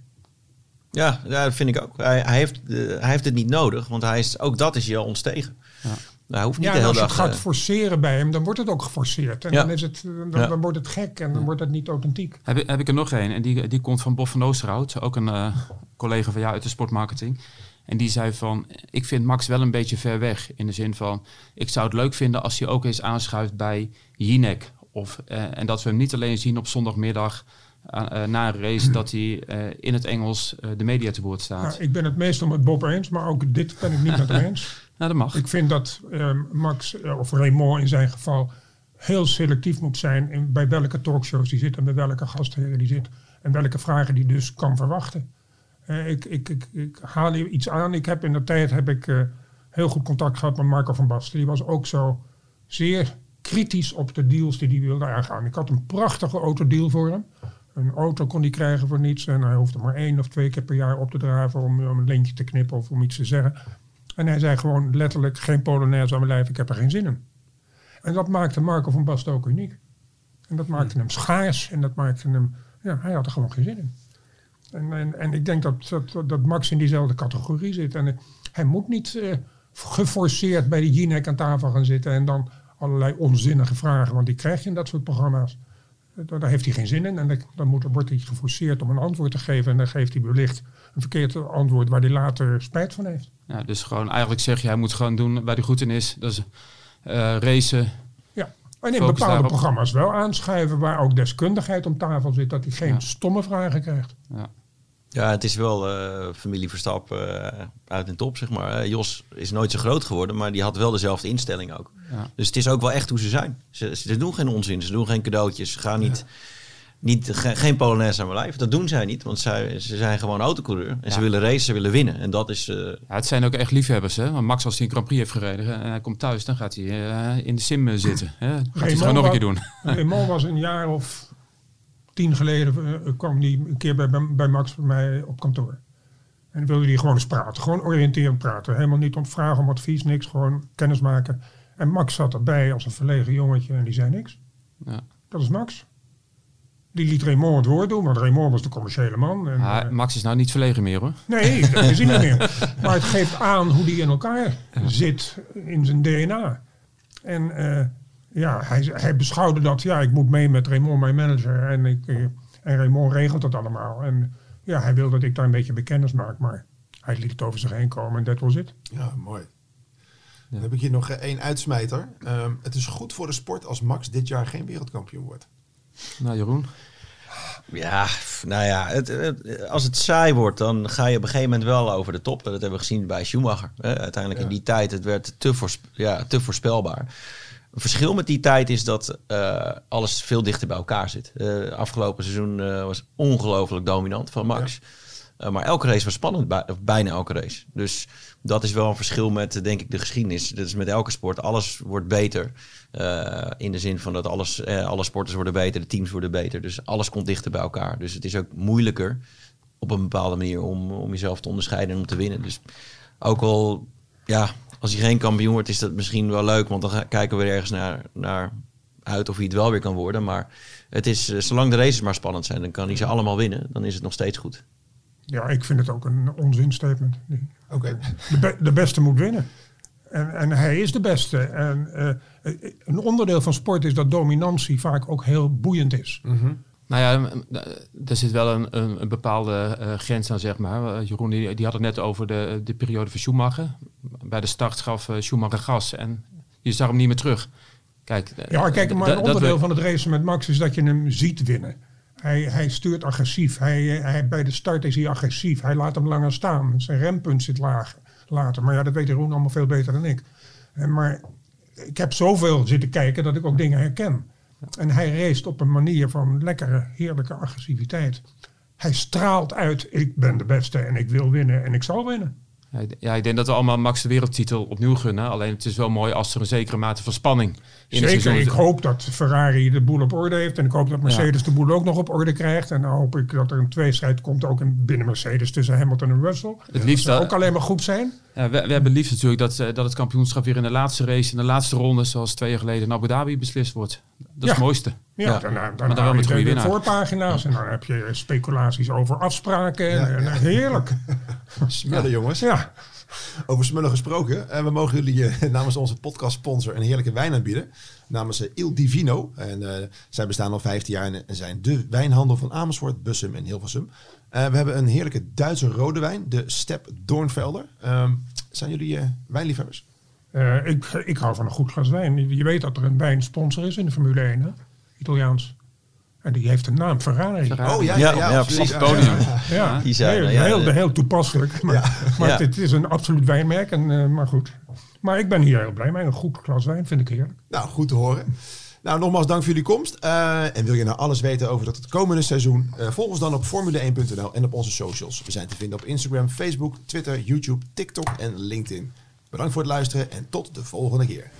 Ja, dat vind ik ook. Hij, hij, heeft, eh, hij heeft het niet nodig, want hij is, ook dat is je al ontstegen. Ja. Hij hoeft niet Ja, de en hele als je het gaat eh, forceren bij hem, dan wordt het ook geforceerd. En Ja. dan, is het, dan, Ja. dan wordt het gek en dan wordt het niet authentiek. Heb, ik- heb ik er nog een en die, die komt van Bob van Oosterhout, ook een eh, collega van jou uit de sportmarketing. En die zei van, ik vind Max wel een beetje ver weg. In de zin van, ik zou het leuk vinden als hij ook eens aanschuift bij Jinek. Of, eh, en dat we hem niet alleen zien op zondagmiddag eh, eh, na een race, dat hij in het Engels de media te woord staat. Nou, ik ben het meestal met Bob eens, maar ook dit ben ik niet met hem eens. nou, dat mag. Ik vind dat ehm, Max, of Raymond in zijn geval, heel selectief moet zijn in, bij welke talkshows die zit en bij welke gastheren die zit. En welke vragen die dus kan verwachten. Ik, ik, ik, ik haal hier iets aan. Ik heb in de tijd heb ik, heel goed contact gehad met Marco van Basten. Die was ook zo zeer kritisch op de deals die hij wilde aangaan. Ik had een prachtige autodeal voor hem. Een auto kon hij krijgen voor niets. En hij hoefde maar één of twee keer per jaar op te draven om, om een lintje te knippen of om iets te zeggen. En hij zei gewoon letterlijk geen Polonaise aan mijn lijf, ik heb er geen zin in. En dat maakte Marco van Basten ook uniek. En dat maakte hem schaars en dat maakte hem, ja, hij had er gewoon geen zin in. En, en, ik denk dat, dat, dat Max in diezelfde categorie zit. En hij moet niet eh, geforceerd bij de Jinek aan tafel gaan zitten en dan allerlei onzinnige vragen, want die krijg je in dat soort programma's. Daar heeft hij geen zin in en dan, dan moet, wordt hij geforceerd om een antwoord te geven en dan geeft hij wellicht een verkeerd antwoord waar hij later spijt van heeft. Ja, dus gewoon eigenlijk zeg je, hij moet gewoon doen waar hij goed in is. Dat is eh, racen. Ja, en in bepaalde daarop. programma's wel aanschuiven waar ook deskundigheid om tafel zit, dat hij geen Ja. stomme vragen krijgt. Ja. Ja, het is wel eh, familie Verstappen eh, uit en top, zeg maar. Eh, Jos is nooit zo groot geworden, maar die had wel dezelfde instelling ook. Ja. Dus het is ook wel echt hoe ze zijn. Ze, ze doen geen onzin, ze doen geen cadeautjes. Ze gaan niet, niet ge- geen Polonaise aan mijn lijf. Dat doen zij niet, want zij, ze zijn gewoon autocoureur. En ze willen racen, ze willen winnen. En dat is... eh, Ja, het zijn ook echt liefhebbers. Hè? Want Max, als hij een Grand Prix heeft gereden en hij komt thuis, dan gaat hij eh, in de sim zitten. Hè? Gaat hij het gewoon nog een keer doen. Raymond was een jaar of tien geleden, eh, kwam die een keer bij, bij Max bij mij op kantoor. En wilde hij gewoon eens praten. Gewoon oriënterend praten. Helemaal niet om vragen om advies, niks. Gewoon kennis maken. En Max zat erbij als een verlegen jongetje en die zei niks. Ja. Dat is Max. Die liet Raymond het woord doen, want Raymond was de commerciële man. En, eh, Max is nou niet verlegen meer hoor. Nee, dat is hij niet meer. Maar het geeft aan hoe die in elkaar zit in zijn DNA. En eh, ja, hij, hij beschouwde dat, ja, ik moet mee met Raymond, mijn manager. En, ik, eh, en Raymond regelt dat allemaal. En ja, hij wil dat ik daar een beetje bekennis maak. Maar hij liet het over zich heen komen en dat was het. Ja, mooi. Dan heb ik hier nog eh, één uitsmijter. Ehm, het is goed voor de sport als Max dit jaar geen wereldkampioen wordt. Nou Jeroen, Ja, nou ja, het, het- als het saai wordt, dan ga je op een gegeven moment wel over de top. Dat hebben we gezien bij Schumacher. Hè. Uiteindelijk in die tijd, het werd te, ja, te voorspelbaar. Een verschil met die tijd is dat eh, alles veel dichter bij elkaar zit. Eh afgelopen seizoen eh, was ongelooflijk dominant van Max. Maar elke race was spannend, bij- of bijna elke race. Dus dat is wel een verschil met, denk ik, de geschiedenis. Dat is met elke sport. Alles wordt beter. In de zin van dat alles, alle sporters worden beter, de teams worden beter. Dus alles komt dichter bij elkaar. Dus het is ook moeilijker op een bepaalde manier om, om jezelf te onderscheiden en om te winnen. Dus ook al, ja, als hij geen kampioen wordt, is dat misschien wel leuk. Want dan kijken we er ergens naar, naar uit of hij het wel weer kan worden. Maar het is, eh, zolang de races maar spannend zijn, dan kan hij ze allemaal winnen. Dan is het nog steeds goed. Ja, ik vind het ook een onzinstatement. Oké. De, be- de beste moet winnen. En, en hij is de beste. En eh, eh, een onderdeel van sport is dat dominantie vaak ook heel boeiend is. Nou ja, er zit wel een, een, een bepaalde eh, grens aan, zeg maar. Eh, Jeroen die, die had het net over de, de periode van Schumacher. Bij de start gaf eh, Schumacher gas en je zag hem niet meer terug. Kijk, Ja, kijk, maar een onderdeel we- van het racen met Max is dat je hem ziet winnen. Hij, hij stuurt agressief. Hij, hij, bij de start is hij agressief. Hij laat hem langer staan. Zijn rempunt zit laag, later. Maar ja, dat weet Jeroen allemaal veel beter dan ik. En, maar ik heb zoveel zitten kijken dat ik ook dingen herken. En hij race op een manier van lekkere, heerlijke agressiviteit. Hij straalt uit, ik ben de beste en ik wil winnen en ik zal winnen. Ja, ik- denk dat we allemaal Max de wereldtitel opnieuw gunnen. Alleen het is wel mooi als er een zekere mate van spanning in Zeker, seizoen ik hoop dat Ferrari de boel op orde heeft. En ik hoop dat Mercedes de boel ook nog op orde krijgt. En dan hoop ik dat er een tweestrijd komt ook in, binnen Mercedes tussen Hamilton en Russell. Het liefst Dat ook alleen maar goed zijn. Ja, we, we hebben liefst natuurlijk dat, eh, dat het kampioenschap weer in de laatste race, in de laatste ronde, zoals twee jaar geleden in Abu Dhabi beslist wordt. Dat is Ja. het mooiste. Ja, Ja. dan, dan, Maar dan wel haal met je voorpagina's. En dan heb je speculaties over afspraken. Ja, en, ja. en heerlijk. Smullen jongens. Ja, Over smullen gesproken. En we mogen jullie eh, namens onze podcast sponsor een heerlijke wijn aanbieden. Namens eh, Il Divino. En eh, zij bestaan al 15 jaar en zijn de wijnhandel van Amersfoort, Bussum en Hilversum. Eh, we hebben een heerlijke Duitse rode wijn, de Step Doornvelder. Ehm, zijn jullie eh, wijnliefhebbers? Eh, ik, ik hou van een goed glas wijn. Je weet dat er een wijnsponsor is in de Formule 1, hè? Italiaans. En die heeft een naam, Ferrari. Ferrari. Oh ja, Ja, ja, ja, precies. Ja, Podium. ja. Ja, Die zijn, heel, ja, heel, heel toepasselijk. Maar, maar Ja. het is een absoluut wijnmerk. En, eh, maar goed. Maar ik ben hier heel blij mee. Een goed glas wijn vind ik heerlijk. Nou, goed te horen. Nou, nogmaals dank voor jullie komst. Eh, en wil je nou alles weten over dat het komende seizoen? eh, volg ons dan op formule1.nl en op onze socials. We zijn te vinden op Instagram, Facebook, Twitter, YouTube, TikTok en LinkedIn. Bedankt voor het luisteren en tot de volgende keer.